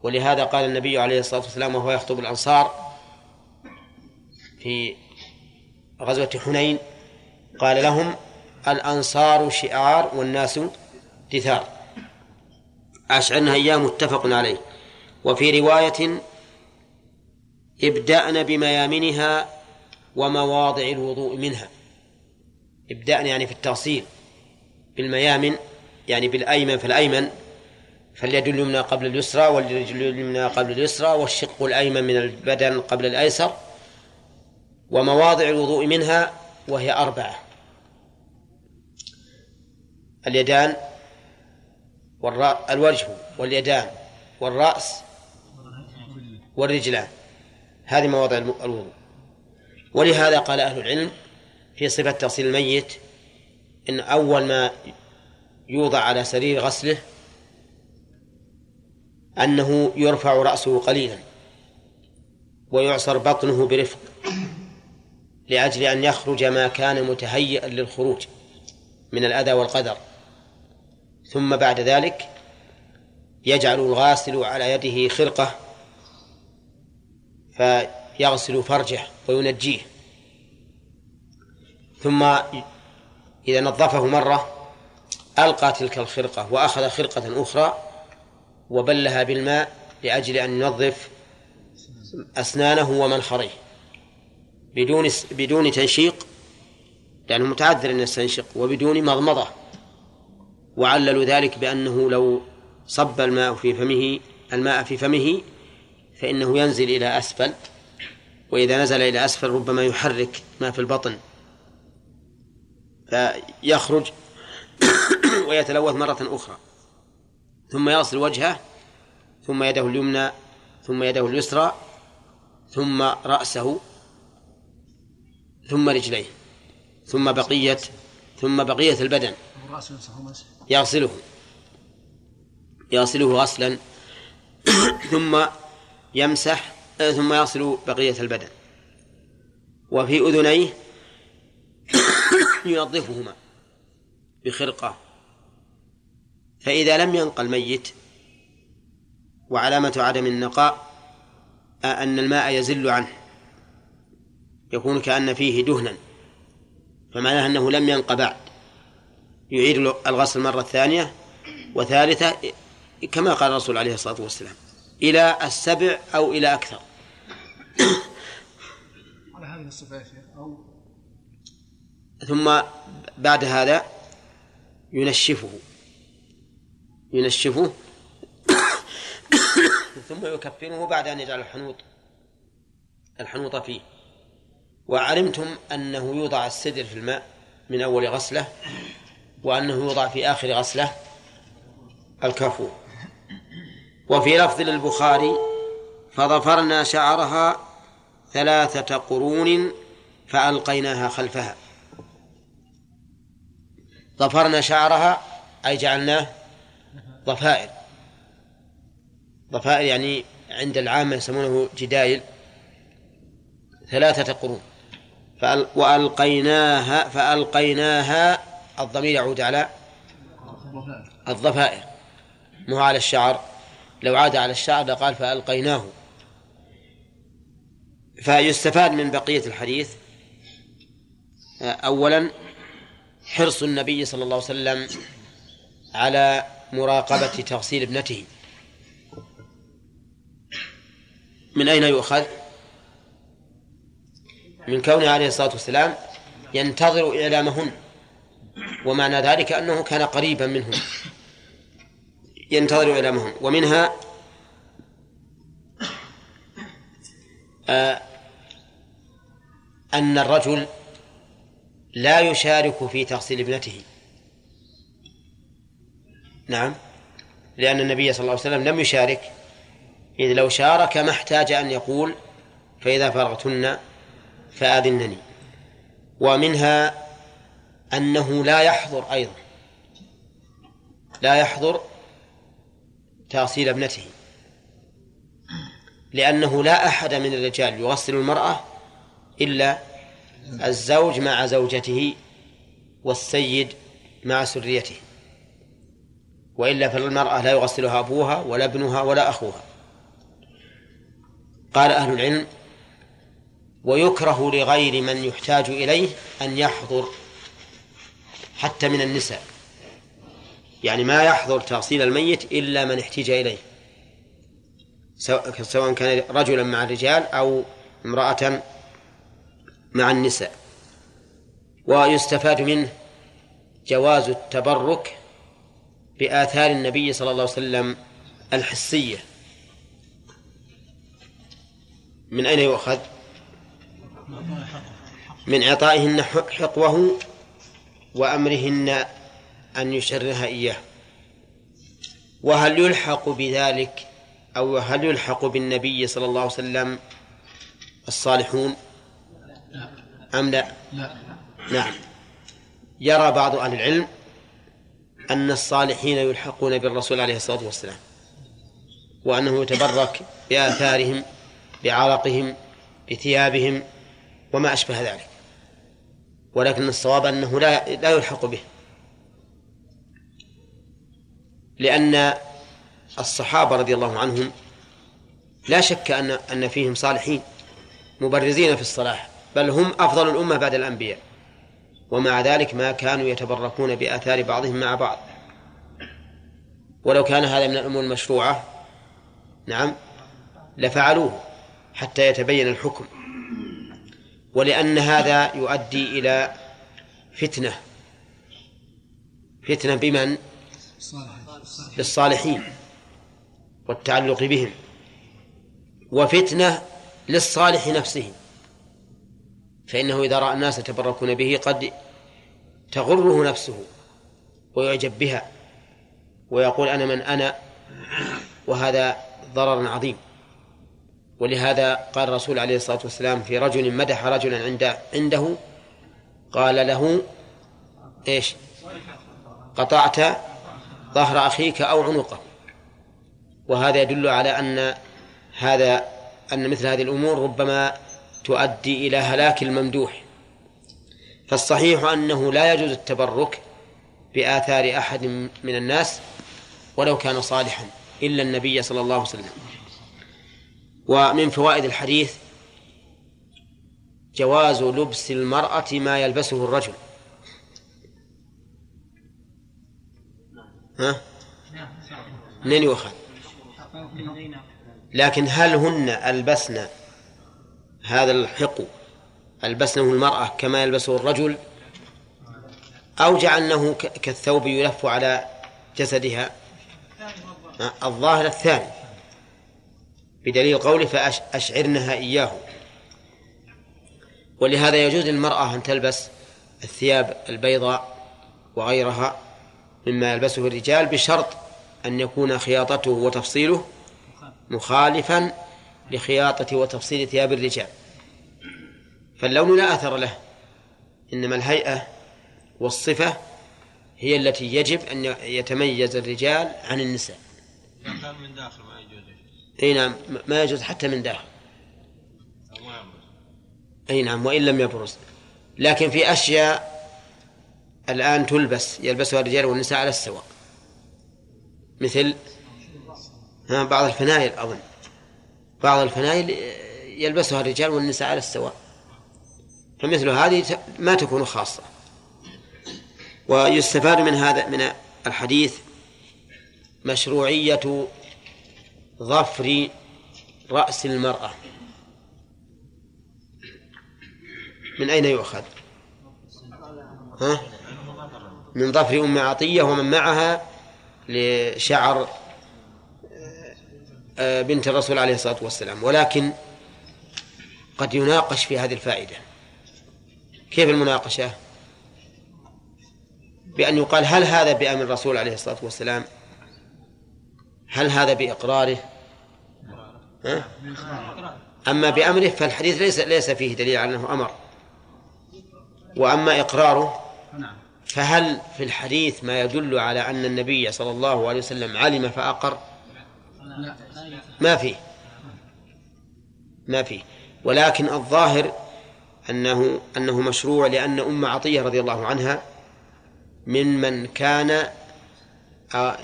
ولهذا قال النبي عليه الصلاة والسلام وهو يخطب الأنصار في غزوة حنين قال لهم الأنصار شعار والناس دثار. أشعرنا أيام متفق عليه. وفي رواية ابدأن بميامنها ومواضع الوضوء منها. ابدأن يعني في التغسيل. بالميامن يعني بالأيمن فالأيمن فاليد اليمنى قبل اليسرى والرجل اليمنى قبل اليسرى والشق الأيمن من البدن قبل الأيسر ومواضع الوضوء منها وهي أربعة اليدان الوجه واليدان والرأس والرجلان. هذه مواضع الوضوء. ولهذا قال أهل العلم في صفة تغسيل الميت إن أول ما يوضع على سرير غسله أنه يرفع رأسه قليلا ويعصر بطنه برفق لأجل أن يخرج ما كان متهيئا للخروج من الأذى والقدر. ثم بعد ذلك يجعل الغاسل على يده خرقة فيغسل فرجه وينجيه. ثم إذا نظفه مرة ألقى تلك الخرقة وأخذ خرقة أخرى وبلها بالماء لأجل أن ينظف أسنانه ومنخريه بدون بدون تنشيق لأنه متعذر أن يستنشق وبدون مضمضة. وعللوا ذلك بأنه لو صب الماء في فمه الماء في فمه فإنه ينزل إلى أسفل. وإذا نزل إلى أسفل ربما يحرك ما في البطن. فيخرج ويتلوث مرة أخرى. ثم يغسل وجهه ثم يده اليمنى ثم يده اليسرى ثم رأسه ثم رجليه ثم بقية ثم بقية البدن. يغسله. يغسله غسلا ثم يمسح ثم يغسل بقية البدن. وفي أذنيه ينظفهما بخرقة. فإذا لم ينقى الميت وعلامة عدم النقاء أن الماء يزل عنه. يكون كأن فيه دهنا. فمعناه أنه لم ينق بعد. يعيد الغسل مرة ثانية وثالثة كما قال الرسول عليه الصلاة والسلام إلى السبع أو إلى أكثر. على هذه الصفة أو ثم بعد هذا ينشفه. ينشفه. ثم يكفنه بعد أن يجعل الحنوط الحنوط فيه. وعلمتم أنه يوضع السدر في الماء من أول غسلة وأنه يوضع في آخر غسلة الكفور وفي لفظ للبخاري فظفرنا شعرها ثلاثة قرون فألقيناها خلفها ظفرنا شعرها أي جعلناه ضفائر ضفائر يعني عند العامة يسمونه جدايل ثلاثة قرون. وألقيناها فألقيناها الضمير يعود على الضفائر مو على الشعر. لو عاد على الشعر لقال فألقيناه. فيستفاد من بقية الحديث أولا حرص النبي صلى الله عليه وسلم على مراقبة تغسيل ابنته. من أين يؤخذ؟ من كونه عليه الصلاة والسلام ينتظر إعلامهن ومعنى ذلك أنه كان قريبا منهم. ينتظر إعلامهن. ومنها آه أن الرجل لا يشارك في تغسيل ابنته. نعم. لأن النبي صلى الله عليه وسلم لم يشارك. إذ لو شارك ما احتاج أن يقول فإذا فرغتن فآذنني. ومنها أنه لا يحضر أيضا. لا يحضر تغسيل ابنته. لأنه لا أحد من الرجال يغسل المرأة إلا الزوج مع زوجته والسيد مع سريته. وإلا فالمرأة لا يغسلها أبوها ولا ابنها ولا أخوها. قال أهل العلم ويكره لغير من يحتاج إليه أن يحضر حتى من النساء. يعني ما يحضر تغسيل الميت إلا من احتاج إليه. سواء كان رجلا مع الرجال أو امرأة مع النساء. ويستفاد منه جواز التبرك بآثار النبي صلى الله عليه وسلم الحسية. من أين يؤخذ؟ من إعطائهن حقوه وأمرهن أن يشرها إياه. وهل يلحق بذلك أو هل يلحق بالنبي صلى الله عليه وسلم الصالحون؟ أم لا؟ لا. نعم. يرى بعض أهل العلم أن الصالحين يلحقون بالرسول عليه الصلاة والسلام وأنه يتبرك بآثارهم بعرقهم بثيابهم وما أشبه ذلك. ولكن الصواب أنه لا لا يلحق به. لأن الصحابة رضي الله عنهم لا شك أن أن فيهم صالحين مبرزين في الصلاح بل هم أفضل الأمة بعد الأنبياء. ومع ذلك ما كانوا يتبركون بآثار بعضهم مع بعض. ولو كان هذا من الأمور المشروعة نعم لفعلوه حتى يتبين الحكم. ولأن هذا يؤدي إلى فتنة. فتنة بمن؟ بالصالحين والتعلق بهم. وفتنة للصالح نفسه. فإنه إذا رأى الناس يتبركون به قد تغره نفسه ويعجب بها ويقول أنا من أنا وهذا ضرر عظيم. ولهذا قال الرسول عليه الصلاة والسلام في رجل مدح رجلا عند عنده قال له إيش؟ قطعت ظهر أخيك أو عنقه. وهذا يدل على أن هذا أن مثل هذه الأمور ربما تؤدي إلى هلاك الممدوح فالصحيح أنه لا يجوز التبرك بآثار أحد من الناس ولو كان صالحا إلا النبي صلى الله عليه وسلم ومن فوائد الحديث جواز لبس المرأة ما يلبسه الرجل ها؟ منين يؤخذ؟ لكن هل هن ألبسن هذا الحقو ألبسنه المرأة كما يلبسه الرجل؟ أو جعلنه كالثوب يلف على جسدها؟ الظاهر الثاني. بدليل قوله فأشعرنها إياه. ولهذا يجوز للمرأة أن تلبس الثياب البيضاء وغيرها مما يلبسه الرجال بشرط أن يكون خياطته وتفصيله مخالفا لخياطة وتفصيل ثياب الرجال. فاللون لا أثر له. إنما الهيئة والصفة هي التي يجب أن يتميز الرجال عن النساء. كان من داخل ما يجوز أي نعم ما يجوز حتى من داخل. أي نعم وإن لم يبرز. لكن في أشياء الآن تلبس يلبسها الرجال والنساء على السواء. مثل بعض الفنايل أظن. بعض الفنايل يلبسها الرجال والنساء على السواء. فمثل هذه ما تكون خاصة ويستفاد من هذا من الحديث مشروعية ظفر رأس المرأة من أين يؤخذ؟ ها؟ من ظفر أم عطية ومن معها لشعر آه، بنت الرسول عليه الصلاة والسلام ولكن قد يناقش في هذه الفائدة كيف المناقشة؟ بأن يقال هل هذا بأمر الرسول عليه الصلاة والسلام؟ هل هذا بإقراره؟ ها؟ أما بأمره فالحديث ليس ليس فيه دليل على أنه أمر. وأما إقراره فهل في الحديث ما يدل على أن النبي صلى الله عليه وسلم علم فأقر؟ ما فيه ما فيه ولكن الظاهر أنه أنه مشروع لأن أم عطية رضي الله عنها ممن كان آه،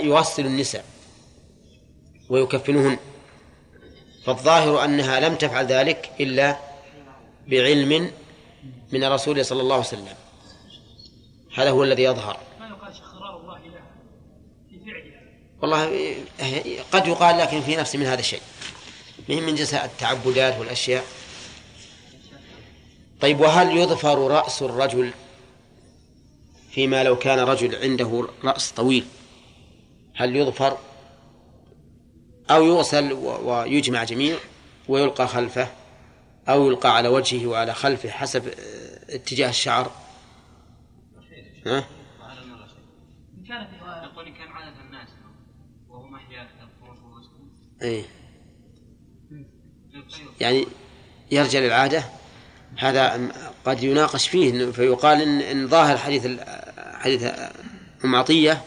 يغسل النساء ويكفنهن. فالظاهر أنها لم تفعل ذلك إلا بعلم من الرسول صلى الله عليه وسلم. هذا هو الذي يظهر. ما يقال الله لها في فعلها والله قد يقال لكن في نفس من هذا الشيء. من من جزاء التعبدات والأشياء. طيب وهل يظفر رأس الرجل فيما لو كان رجل عنده رأس طويل؟ هل يظفر أو يغسل ويجمع جميع ويلقى خلفه أو يلقى على وجهه وعلى خلفه حسب آه، اتجاه الشعر؟ ها؟ كان يقول كان عادة الناس المسلم إيه. يعني يرجع للعادة؟ هذا قد يناقش فيه فيقال إن, إن ظاهر حديث حديث أم عطية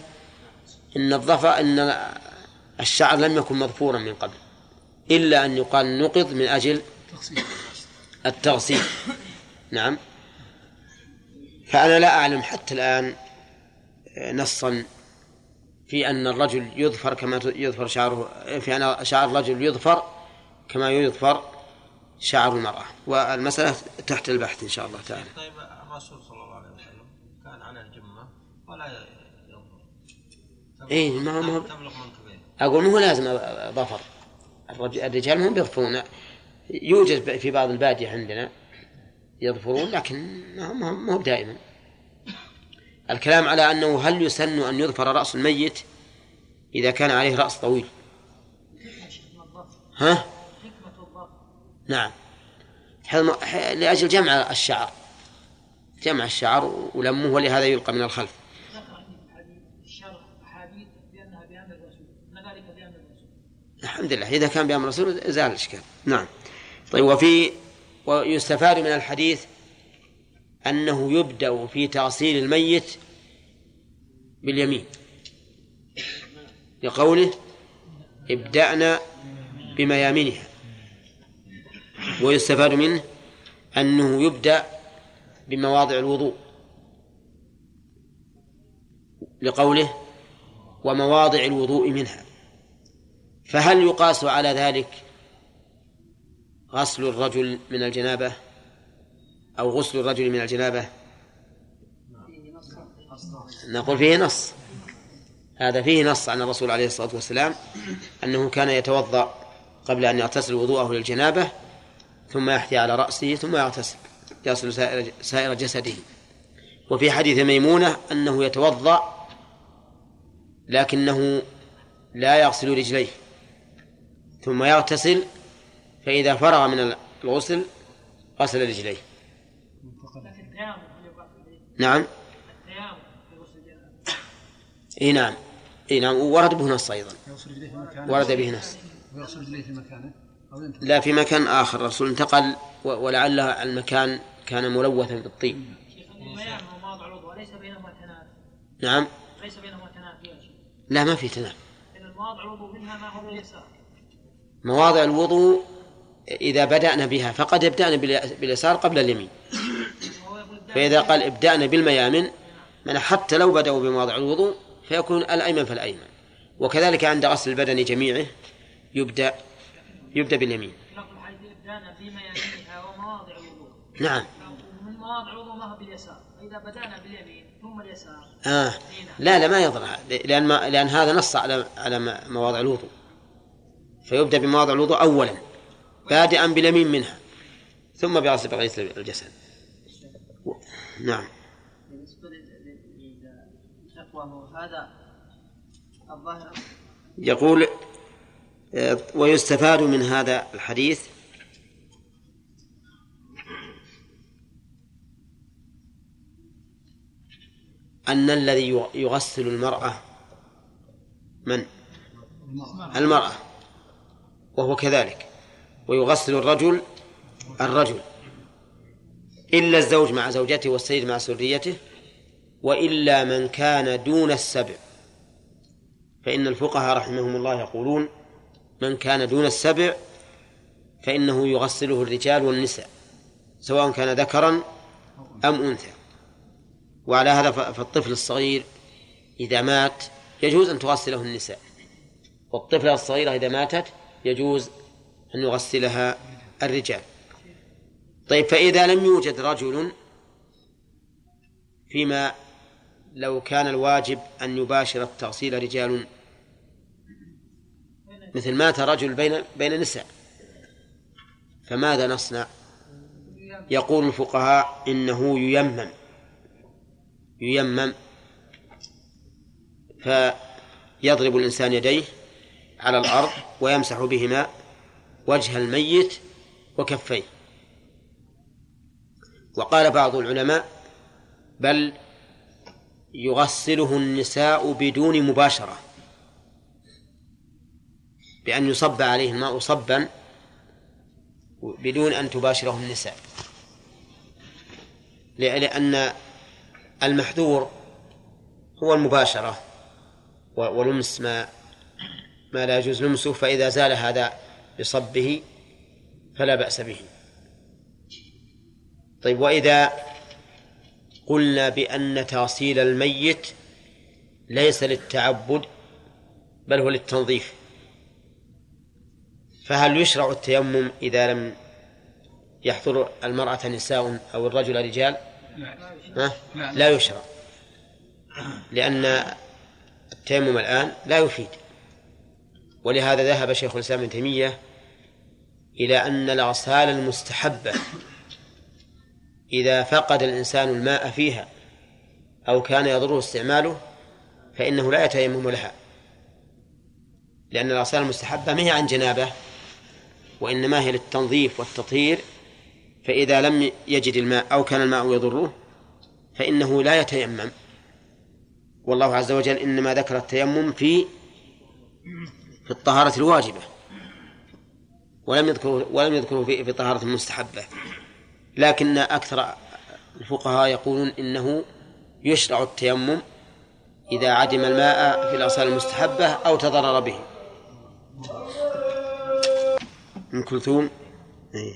إن الظفر إن الشعر لم يكن مظفورا من قبل إلا أن يقال نقض من أجل التغسيل. نعم. فأنا لا أعلم حتى الآن نصا في أن الرجل يظفر كما يظفر شعره في أن شعر الرجل يظفر كما يظفر شعر المرأة والمسألة تحت البحث إن شاء الله تعالى. طيب الرسول صلى الله عليه وسلم كان على الجمة ولا ينظر؟ إيه ما هو- ما هو- تبلغ منكبين. أقول مو لازم ظفر. الرج- الرجال هم بيظفرون. يوجد في بعض البادية عندنا يظفرون لكن ما هو دائما. الكلام على أنه هل يسن أن يظفر رأس الميت إذا كان عليه رأس طويل؟ ها؟ نعم. حلم- لأجل جمع الشعر. جمع الشعر ولمه ولهذا يلقى من الخلف. الحمد لله. إذا كان بأمر الرسول زال الإشكال. نعم. طيب وفي ويستفاد من الحديث أنه يبدأ في تغسيل الميت باليمين. لقوله ابدأنا بميامنها ويستفاد منه أنه يبدأ بمواضع الوضوء لقوله ومواضع الوضوء منها. فهل يقاس على ذلك غسل الرجل من الجنابة أو غسل الرجل من الجنابة؟ نقول فيه نص. هذا فيه نص عن الرسول عليه الصلاة والسلام أنه كان يتوضأ قبل أن يغتسل وضوءه للجنابة ثم يحثي على رأسه ثم يغتسل يغسل سائر, سائر جسده. وفي حديث ميمونة أنه يتوضأ لكنه لا يغسل رجليه ثم يغتسل فإذا فرغ من الغسل غسل رجليه. نعم. إي نعم. إي نعم. ورد به نص أيضا. ورد به نص. ويغسل رجليه في مكانه؟ لا في مكان آخر. الرسول انتقل ولعل المكان كان ملوثا بالطين نعم. ليس بينهما تنافي لا ما في تنافي لأن المواضع الوضوء منها ما هو باليسار مواضع الوضوء إذا بدأنا بها فقد ابدأنا بالي- باليسار قبل اليمين. فإذا قال ابدأنا بالميامن من حتى لو بدأوا بمواضع الوضوء فيكون الأيمن فالأيمن. وكذلك عند غسل البدن جميعه يبدأ يبدأ باليمين. ومواضع الوضوء نعم. ومن مواضع الوضوء ما هو باليسار؟ فإذا بدأنا باليمين ثم اليسار. آه. لا لا ما يضر لأن ما لأن هذا نص على على مواضع الوضوء. فيبدأ بمواضع الوضوء أولا بادئا باليمين منها ثم بغسل بقية الجسد. نعم. بالنسبة للتقوى هذا الظاهر. يقول ويستفاد من هذا الحديث. أن الذي يغسل المرأة من؟ المرأة وهو كذلك. ويغسل الرجل الرجل إلا الزوج مع زوجته والسيد مع سريته وإلا من كان دون السبع. فإن الفقهاء رحمهم الله يقولون من كان دون السبع فإنه يغسله الرجال والنساء سواء كان ذكرا أم أنثى. وعلى هذا فالطفل الصغير إذا مات يجوز أن تغسله النساء. والطفلة الصغيرة إذا ماتت يجوز أن يغسلها الرجال. طيب فإذا لم يوجد رجل فيما لو كان الواجب أن يباشر التغسيل رجال مثل مات رجل بين بين نساء فماذا نصنع؟ يقول الفقهاء إنه ييمم ييمم فيضرب الإنسان يديه على الأرض ويمسح بهما وجه الميت وكفيه وقال بعض العلماء بل يغسله النساء بدون مباشرة بأن يصب عليه الماء صبا بدون أن تباشره النساء. لأن المحذور هو المباشرة ولمس ما ما لا يجوز لمسه فإذا زال هذا بصبه فلا بأس به. طيب وإذا قلنا بأن تغسيل الميت ليس للتعبد بل هو للتنظيف. فهل يشرع التيمم إذا لم يحضر المرأة نساء أو الرجل رجال؟ ها؟ لا. يشرع. لأن التيمم الآن لا يفيد. ولهذا ذهب شيخ الإسلام ابن تيمية إلى أن الأغسال المستحبة إذا فقد الإنسان الماء فيها أو كان يضره استعماله فإنه لا يتيمم لها. لأن الأغسال المستحبة ما هي عن جنابة؟ وإنما هي للتنظيف والتطهير فإذا لم يجد الماء أو كان الماء يضره فإنه لا يتيمم. والله عز وجل إنما ذكر التيمم في في الطهارة الواجبة ولم يذكره ولم يذكره في في الطهارة المستحبة لكن أكثر الفقهاء يقولون إنه يشرع التيمم إذا عدم الماء في الأغسال المستحبة أو تضرر به. أم كلثوم؟ إيه.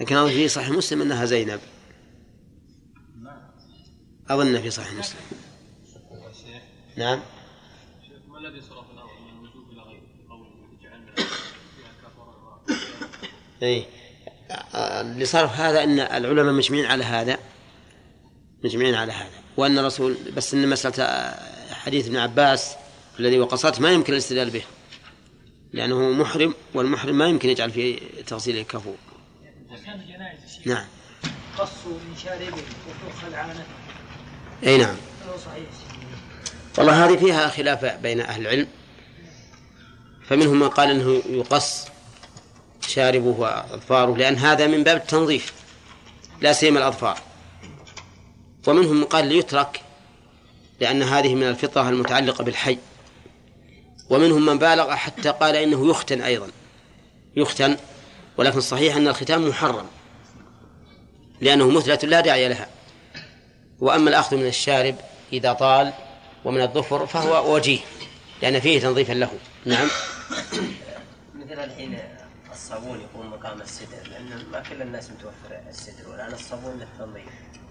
لكن أظن في صحيح مسلم أنها زينب. أظن في صحيح مسلم. نعم. ما الذي صرف الامر من الوجوب إلى غيره قول جعلنا فيها إيه. اللي صار في هذا أن العلماء مجمعين على هذا. مجمعين على هذا. وأن الرسول بس أن مسألة حديث ابن عباس الذي وقصته ما يمكن الاستدلال به. لأنه محرم والمحرم ما يمكن يجعل في تغسيله كفور نعم. قصوا من شاربه وتؤخذ عانته أي نعم. صحيح. والله هذه فيها خلاف بين أهل العلم. فمنهم من قال أنه يقص شاربه وأظفاره لأن هذا من باب التنظيف لا سيما الأظفار. ومنهم من قال ليترك لأن هذه من الفطرة المتعلقة بالحي. ومنهم من بالغ حتى قال إنه يختن أيضا. يختن ولكن الصحيح أن الختان محرم لأنه مثلة لا داعي لها. وأما الأخذ من الشارب إذا طال ومن الظفر فهو وجيه لأن فيه تنظيفا له. نعم. مثل الحين الصابون يكون مقام السدر لأن ما كل الناس متوفر السدر والآن الصابون للتنظيف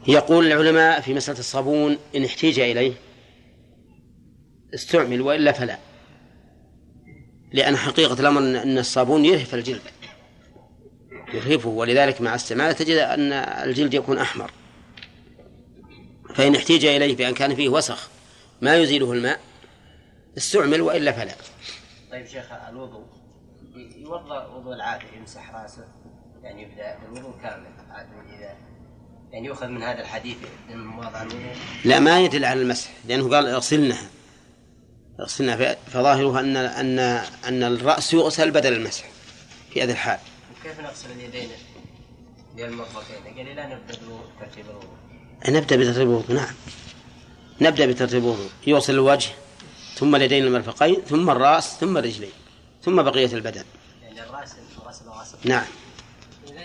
يقول العلماء في مسألة الصابون إن احتيج إليه استعمل وإلا فلا. لأن حقيقة الأمر أن- الصابون يرهف الجلد. يرهفه. ولذلك مع استعماله تجد أن الجلد يكون أحمر. فإن احتيج إليه بأن كان فيه وسخ ما يزيله الماء استعمل وإلا فلا. طيب شيخ الوضوء. يوضأ وضوء العادي يمسح رأسه يعني يبدأ بالوضوء كامل إذا يعني يؤخذ من هذا الحديث الوضوء. لا ما يدل على المسح لأنه قال اغسلنها اغسلنها ف- فظاهره أن أن أن الرأس يغسل بدل المسح في هذه الحال. كيف نغسل اليدين إلى المرفقين؟ قال لا نبدأ بالوضوء ترتيب الوضوء نبدأ بترتيب الوضوء نعم. نبدأ بترتيب الوضوء يوصل الوجه ثم اليدين المرفقين ثم الرأس ثم الرجلين ثم بقية البدن. يعني الرأس غسل غسل نعم. لا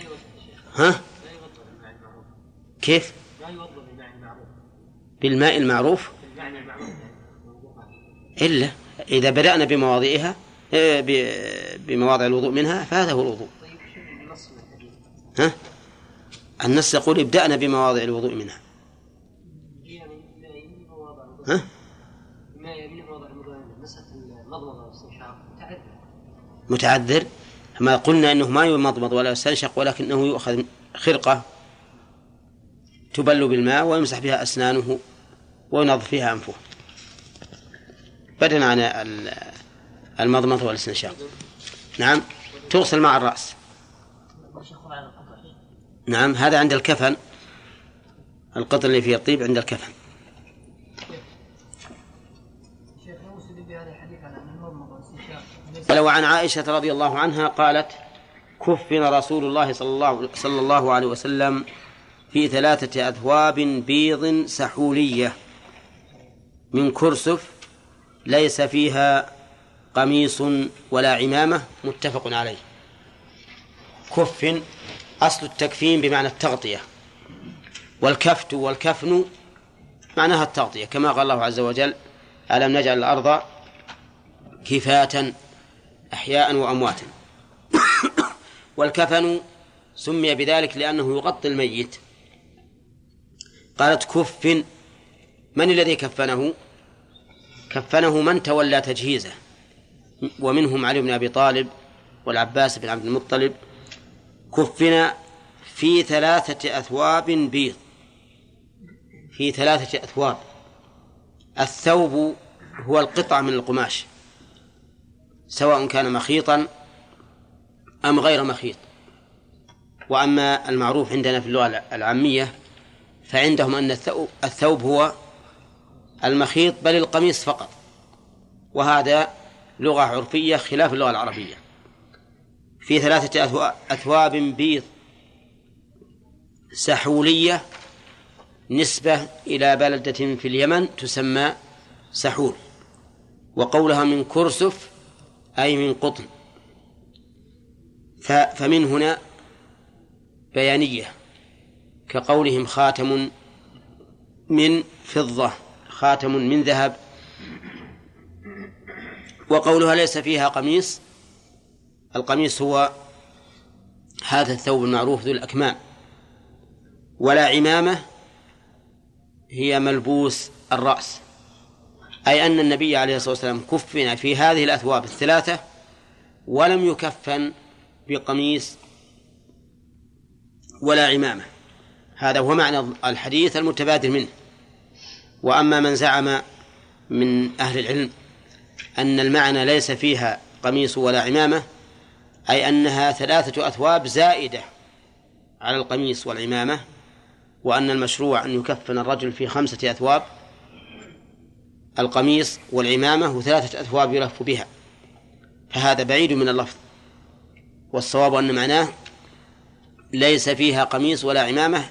ها؟ لا بالماء المعروف. كيف؟ لا يوضا بالماء المعروف. بالماء المعروف؟ بالمعنى المعروف. إلا إذا بدأنا بمواضعها ب- بمواضع الوضوء منها فهذا هو الوضوء؟ ها النص يقول ابدأنا بمواضع الوضوء منها ها؟ متعذر ما قلنا إنه ما يمضمض ولا يستنشق ولكنه يؤخذ خرقة تبل بالماء ويمسح بها أسنانه وينظف فيها أنفه بدلا عن ال- المضمضة والاستنشاق. نعم. تغسل مع الرأس. نعم. هذا عند الكفن. القطن اللي فيه الطيب عند الكفن. ولو عن عائشة رضي الله عنها قالت كفن رسول الله صلى الله صلى الله عليه وسلم في ثلاثة أثواب بيض سحولية من كرسف ليس فيها قميص ولا عمامة متفق عليه. كف أصل التكفين بمعنى التغطية والكفت والكفن معناها التغطية. كما قال الله عز وجل ألم نجعل الأرض كفاة أحياء وأمواتا. والكفن سمي بذلك لأنه يغطي الميت. قالت كف من الذي كفنه؟ كفنه من تولى تجهيزه ومنهم علي بن أبي طالب والعباس بن عبد المطلب كفن في ثلاثة أثواب بيض في ثلاثة أثواب. الثوب هو القطعة من القماش سواء كان مخيطا أم غير مخيط. وأما المعروف عندنا في اللغة العامية فعندهم أن الثوب, الثوب هو المخيط بل القميص فقط. وهذا لغة عرفية خلاف اللغة العربية. في ثلاثة أثوا- أثواب بيض سحولية نسبة إلى بلدة في اليمن تسمى سحول وقولها من كرسف أي من قطن. فمن هنا بيانية كقولهم خاتم من فضة. خاتم من ذهب. وقولها ليس فيها قميص. القميص هو هذا الثوب المعروف ذو الأكمام. ولا عمامة هي ملبوس الرأس. أي أن النبي عليه الصلاة والسلام كفن في هذه الأثواب الثلاثة ولم يكفن بقميص ولا عمامة. هذا هو معنى الحديث المتبادر منه. وأما من زعم من أهل العلم أن المعنى ليس فيها قميص ولا عمامة أي أنها ثلاثة أثواب زائدة على القميص والعمامة وأن المشروع أن يكفن الرجل في خمسة أثواب القميص والعمامة وثلاثة أثواب يلف بها. فهذا بعيد من اللفظ والصواب أن معناه ليس فيها قميص ولا عمامة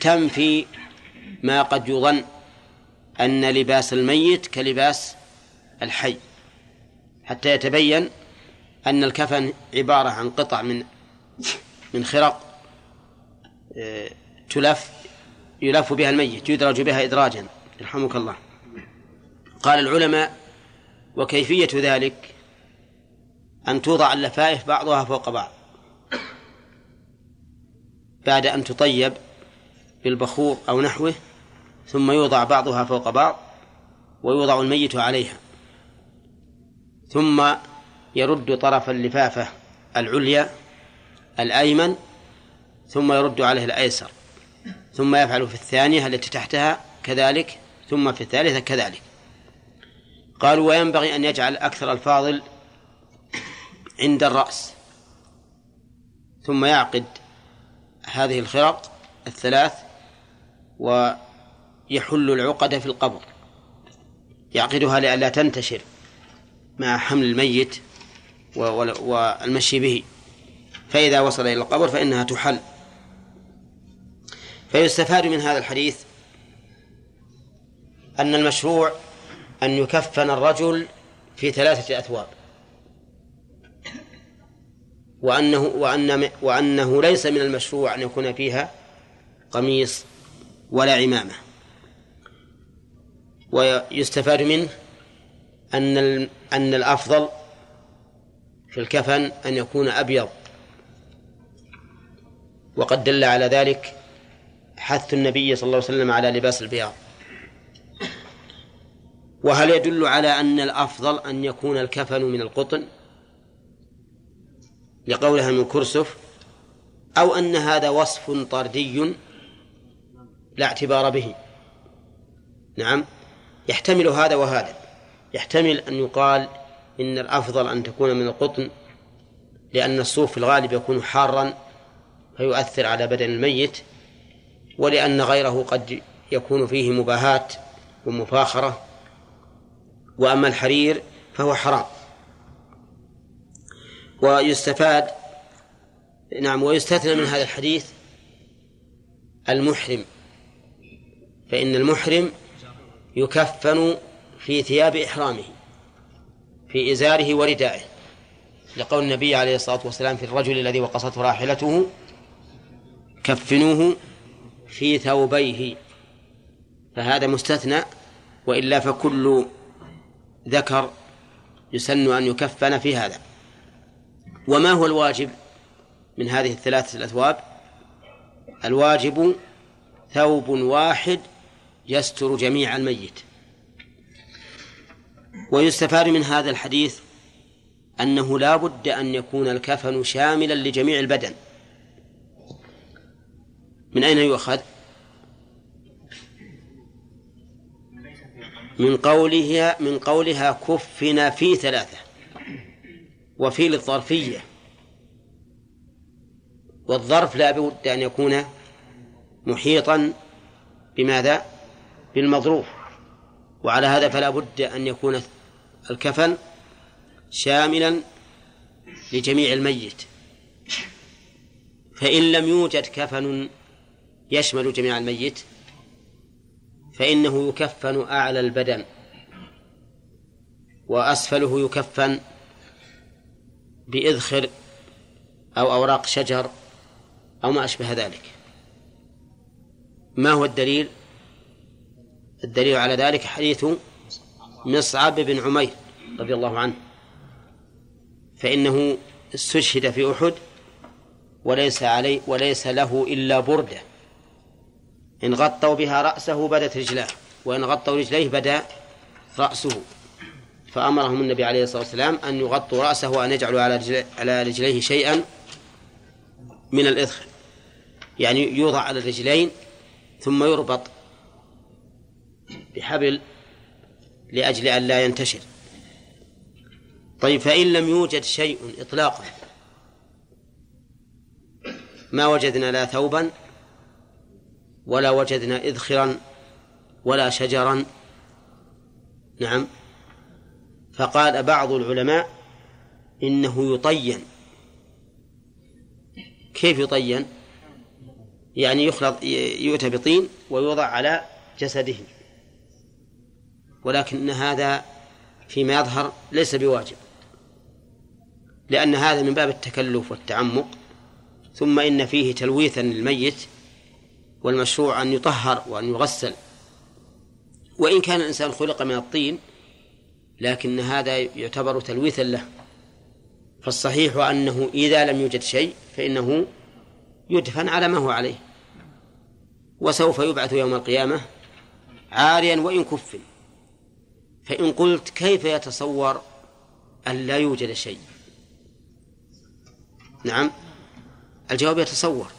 تنفي ما قد يظن أن لباس الميت كلباس الحي حتى يتبين أن الكفن عبارة عن قطع من من خرق آه، تلف يلف بها الميت يدرج بها إدراجا. يرحمك الله. قال العلماء وكيفية ذلك؟ أن توضع اللفائف بعضها فوق بعض. بعد أن تطيب بالبخور أو نحوه ثم يوضع بعضها فوق بعض ويوضع الميت عليها. ثم يرد طرف اللفافة العليا الأيمن ثم يرد عليه الأيسر. ثم يفعل في الثانية التي تحتها كذلك ثم في الثالثة كذلك. قالوا وينبغي أن يجعل أكثر الفاضل عند الرأس. ثم يعقد هذه الخرق الثلاث ويحل العقد في القبر. يعقدها لئلا تنتشر مع حمل الميت والمشي به. فإذا وصل إلى القبر فإنها تحل. فيستفاد من هذا الحديث أن المشروع أن يكفن الرجل في ثلاثة أثواب. وأنه وأن وأنه ليس من المشروع أن يكون فيها قميص ولا عمامة. ويستفاد منه أن أن الأفضل في الكفن أن يكون أبيض. وقد دل على ذلك حث النبي صلى الله عليه وسلم على لباس البياض. وهل يدل على أن الأفضل أن يكون الكفن من القطن؟ لقولها من كرسف أو أن هذا وصف طردي لا اعتبار به. نعم. يحتمل هذا وهذا. يحتمل أن يقال إن الأفضل أن تكون من القطن لأن الصوف في الغالب يكون حارا فيؤثر على بدن الميت ولأن غيره قد يكون فيه مباهاة ومفاخرة. وأما الحرير فهو حرام. ويستفاد نعم ويستثنى من هذا الحديث المحرم. فإن المحرم يكفن في ثياب إحرامه في إزاره وردائه لقول النبي عليه الصلاة والسلام في الرجل الذي وقصته راحلته كفنوه في ثوبيه. فهذا مستثنى وإلا فكل ذكر يسن أن يكفن في هذا. وما هو الواجب من هذه الثلاثة الأثواب؟ الواجب ثوب واحد يستر جميع الميت ويستفاد من هذا الحديث أنه لا بد أن يكون الكفن شاملا لجميع البدن من أين يؤخذ؟ من قولها من قولها كفنا في ثلاثة وفي للظرفية والظرف لا بد أن يكون محيطا بماذا؟ بالمظروف وعلى هذا فلا بد أن يكون الكفن شاملا لجميع الميت. فإن لم يوجد كفن يشمل جميع الميت فإنه يكفن أعلى البدن وأسفله يكفن بإذخر أو أوراق شجر أو ما أشبه ذلك. ما هو الدليل؟ الدليل على ذلك حديث مصعب بن عمير رضي الله عنه. فإنه استشهد في أحد وليس عليه وليس له إلا بردة. إن غطوا بها رأسه بدت رجلاه وإن غطوا رجليه بدا رأسه. فأمرهم النبي عليه الصلاة والسلام أن يغطوا رأسه وأن يجعلوا على على رجليه شيئا من الإذخر يعني يوضع على الرجلين ثم يربط بحبل لأجل أن لا ينتشر. طيب فإن لم يوجد شيء إطلاقا ما وجدنا لا ثوبا ولا وجدنا إذخرا ولا شجرا. نعم. فقال بعض العلماء إنه يطين. كيف يطين؟ يعني يخلط يؤتى بطين ويوضع على جسده. ولكن هذا فيما يظهر ليس بواجب لأن هذا من باب التكلف والتعمق ثم إن فيه تلويثا للميت والمشروع أن يطهر وأن يغسل. وإن كان الإنسان خلق من الطين لكن هذا يعتبر تلويثا له. فالصحيح أنه إذا لم يوجد شيء فإنه يدفن على ما هو عليه. وسوف يبعث يوم القيامة عاريا وإن كفن. فإن قلت كيف يتصور أن لا يوجد شيء؟ نعم. الجواب يتصور.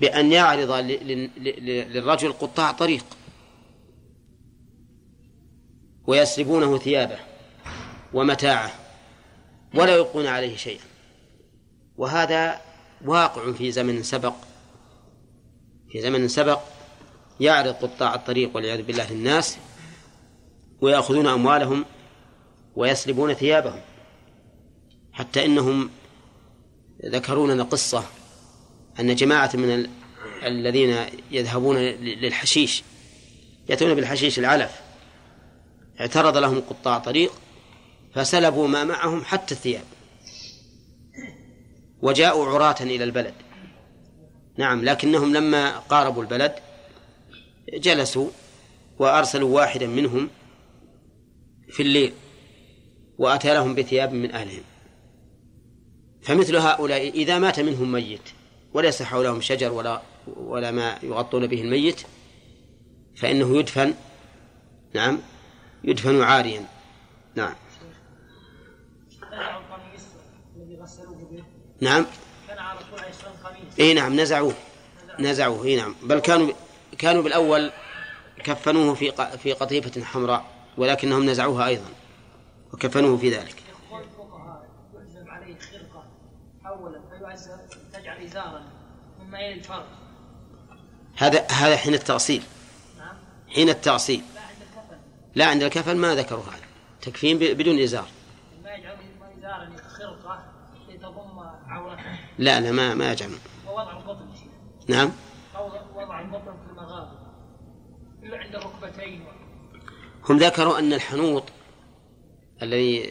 بأن يعرض للرجل قطاع طريق. ويسلبونه ثيابه ومتاعه ولا يلقون عليه شيئا. وهذا واقع في زمن سبق. في زمن سبق يعرض قطاع الطريق والعياذ بالله للناس ويأخذون أموالهم ويسلبون ثيابهم حتى إنهم ذكروا لنا قصة أن جماعة من ال... الذين يذهبون للحشيش يأتون بالحشيش العلف. اعترض لهم قطاع طريق فسلبوا ما معهم حتى الثياب. وجاءوا عراة إلى البلد. نعم لكنهم لما قاربوا البلد جلسوا وأرسلوا واحدا منهم في الليل وأتى لهم بثياب من أهلهم. فمثل هؤلاء إذا مات منهم ميت وليس حولهم شجر ولا ولا ما يغطون به الميت فإنه يدفن نعم يدفن عاريا. نعم. نعم. إي نعم نزعوه. نزعوه إي نعم. بل كانوا كانوا بالأول كفنوه في في قطيفة حمراء. ولكنهم نزعوها أيضا وكفنوه في ذلك. هذا هذا حين التأصيل حين التأصيل لا عند الكفن ما ذكروا هذا. تكفين بدون إزار. ما يجعل ازارا خرقه لتضم عورته لا لا ما ما يجعلون. ووضع نعم أو وضع البطن في المغابر الا عند الركبتين هم ذكروا أن الحنوط الذي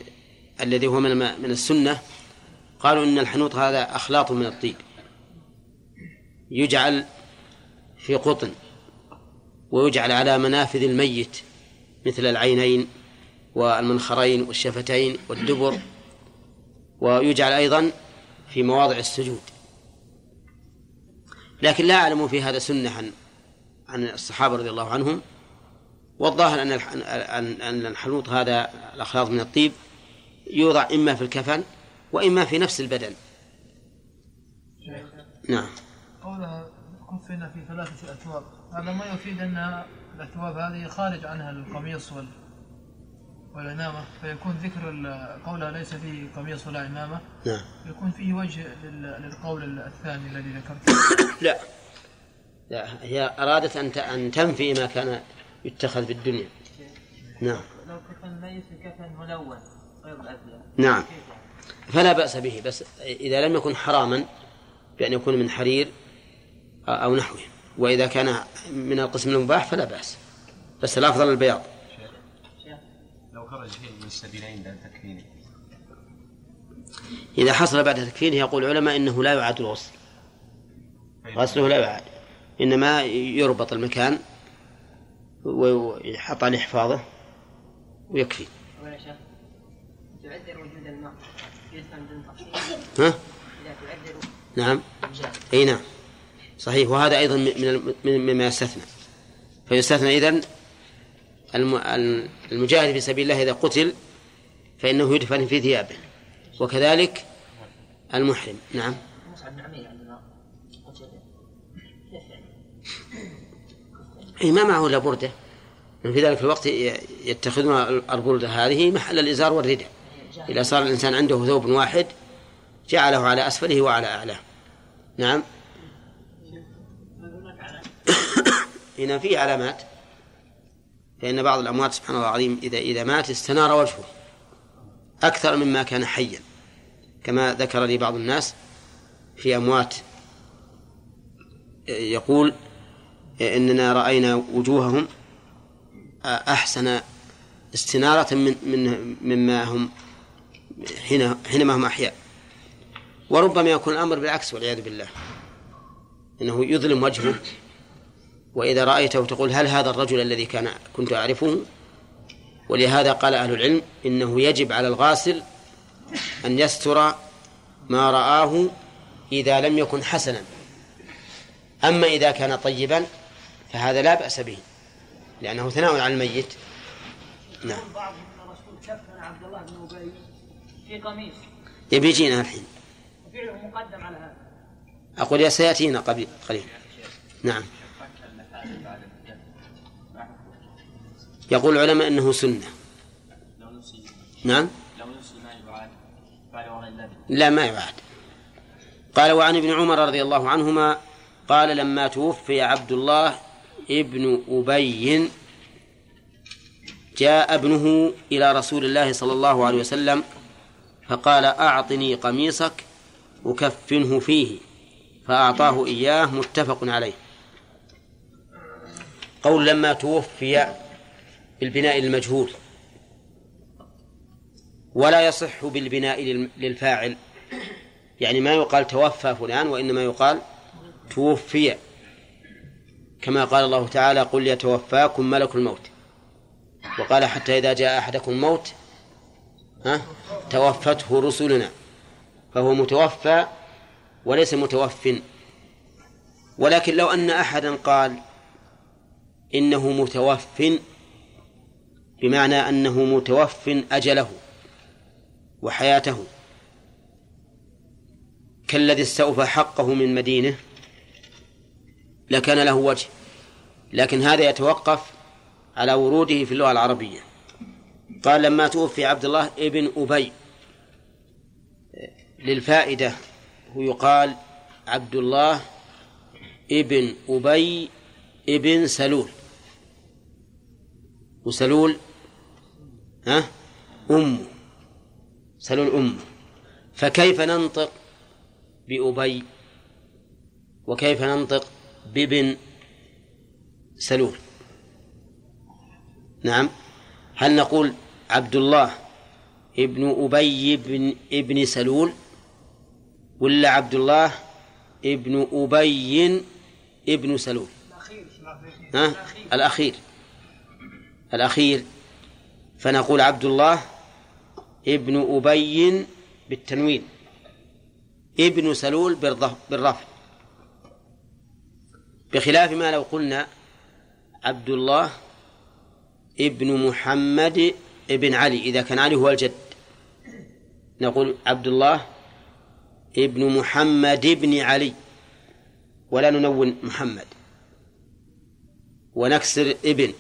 الذي هو من من السنة قالوا أن الحنوط هذا أخلاط من الطيب يجعل في قطن ويجعل على منافذ الميت مثل العينين والمنخرين والشفتين والدبر ويجعل أيضا في مواضع السجود. لكن لا أعلم في هذا سنة عن عن الصحابة رضي الله عنهم والظاهر أن أن الحنوط هذا الأخلاط من الطيب يوضع إما في الكفن وإما في نفس البدن. نعم. قولها كفنا في ثلاثة أثواب. هذا ما يفيد أن الأثواب هذه خارج عنها القميص وال والعمامة. فيكون ذكر قولها ليس فيه قميص ولا عمامة. نعم. يكون فيه وجه لل- للقول الثاني الذي ذكرته. لا. لا هي أرادت أن أن تنفي ما كان يتخذ في الدنيا. نعم. لو كفن في كفن ملون غير نعم. فلا بأس به بس إذا لم يكن حراما بأن يكون من حرير أو نحوه. وإذا كان من القسم المباح فلا بأس. بس الأفضل البياض. لو خرج شيء من السبيلين بعد تكفينه إذا حصل بعد تكفينه يقول العلماء إنه لا يعاد الغسل. غسله لا يعاد. إنما يربط المكان ويحط عليه حفاظه ويكفي. تعذر وجود الماء ها؟ نعم. أي نعم. صحيح. وهذا أيضا من مما يستثنى. فيستثنى اذا الم- المجاهد في سبيل الله إذا قتل فإنه يدفن في ثيابه. وكذلك المحرم. نعم. مصعب بن عمير اي ما معه إلا بردة. من في ذلك الوقت يتخذون البردة هذه محل الإزار والرداء إذا صار الإنسان عنده ثوب واحد جعله على أسفله وعلى أعلاه. نعم. هنا في علامات فإن بعض الأموات سبحان الله العظيم إذا إذا مات استنار وجهه أكثر مما كان حيا. كما ذكر لي بعض الناس في أموات يقول إننا رأينا وجوههم أحسن استنارة من من مما هم حين حينما هم أحياء. وربما يكون الأمر بالعكس والعياذ بالله. إنه يظلم وجهه. وإذا رأيته تقول هل هذا الرجل الذي كان كنت أعرفه؟ ولهذا قال أهل العلم إنه يجب على الغاسل أن يستر ما رآه إذا لم يكن حسنا. أما إذا كان طيبا فهذا لا بأس به لأنه ثناء على الميت. نعم. بعضهم الرسول كفن عبد الله بن ابي في قميص يبي يجينا الحين. وفعله مقدم على هذا. أقول يا سيأتينا قبل قليل. نعم. يقول العلماء أنه سنة. نعم. لا ما يعاد. قال وعن ابن عمر رضي الله عنهما قال لما توفي عبد الله ابن أبي جاء ابنه إلى رسول الله صلى الله عليه وسلم فقال أعطني قميصك أكفنه فيه فأعطاه إياه متفق عليه. قول لما توفي بالبناء المجهول. ولا يصح بالبناء لل- للفاعل. يعني ما يقال توفى فلان وإنما يقال توفي. كما قال الله تعالى قل يتوفاكم ملك الموت. وقال حتى إذا جاء أحدكم الموت ها توفته رسلنا فهو متوفى وليس متوف. ولكن لو أن أحدا قال إنه متوف بمعنى أنه متوف أجله وحياته كالذي استوفى حقه من مدينة لكان له وجه. لكن هذا يتوقف على وروده في اللغة العربية. قال لما توفي عبد الله ابن أبي للفائدة هو يقال عبد الله ابن أبي ابن سلول. وسلول ها؟ أمه. سلول أمه. فكيف ننطق بأبي؟ وكيف ننطق بابن سلول. نعم. هل نقول عبد الله ابن أبي بن ابن سلول ولا عبد الله ابن أبي ابن سلول؟ ها؟ الأخير. الأخير. فنقول عبد الله ابن أبي بالتنوين. ابن سلول بالرفع. بخلاف ما لو قلنا عبد الله ابن محمد ابن علي. إذا كان علي هو الجد نقول عبد الله ابن محمد ابن علي ولا ننون محمد ونكسر ابن.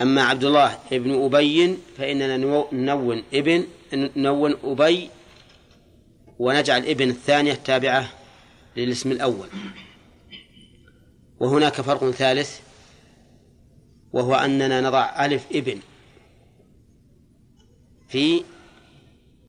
أما عبد الله ابن أبي فإننا ننون ابن ننون أبي ونجعل ابن الثانية تابعة للاسم الأول. وهناك فرق ثالث وهو أننا نضع ألف إبن في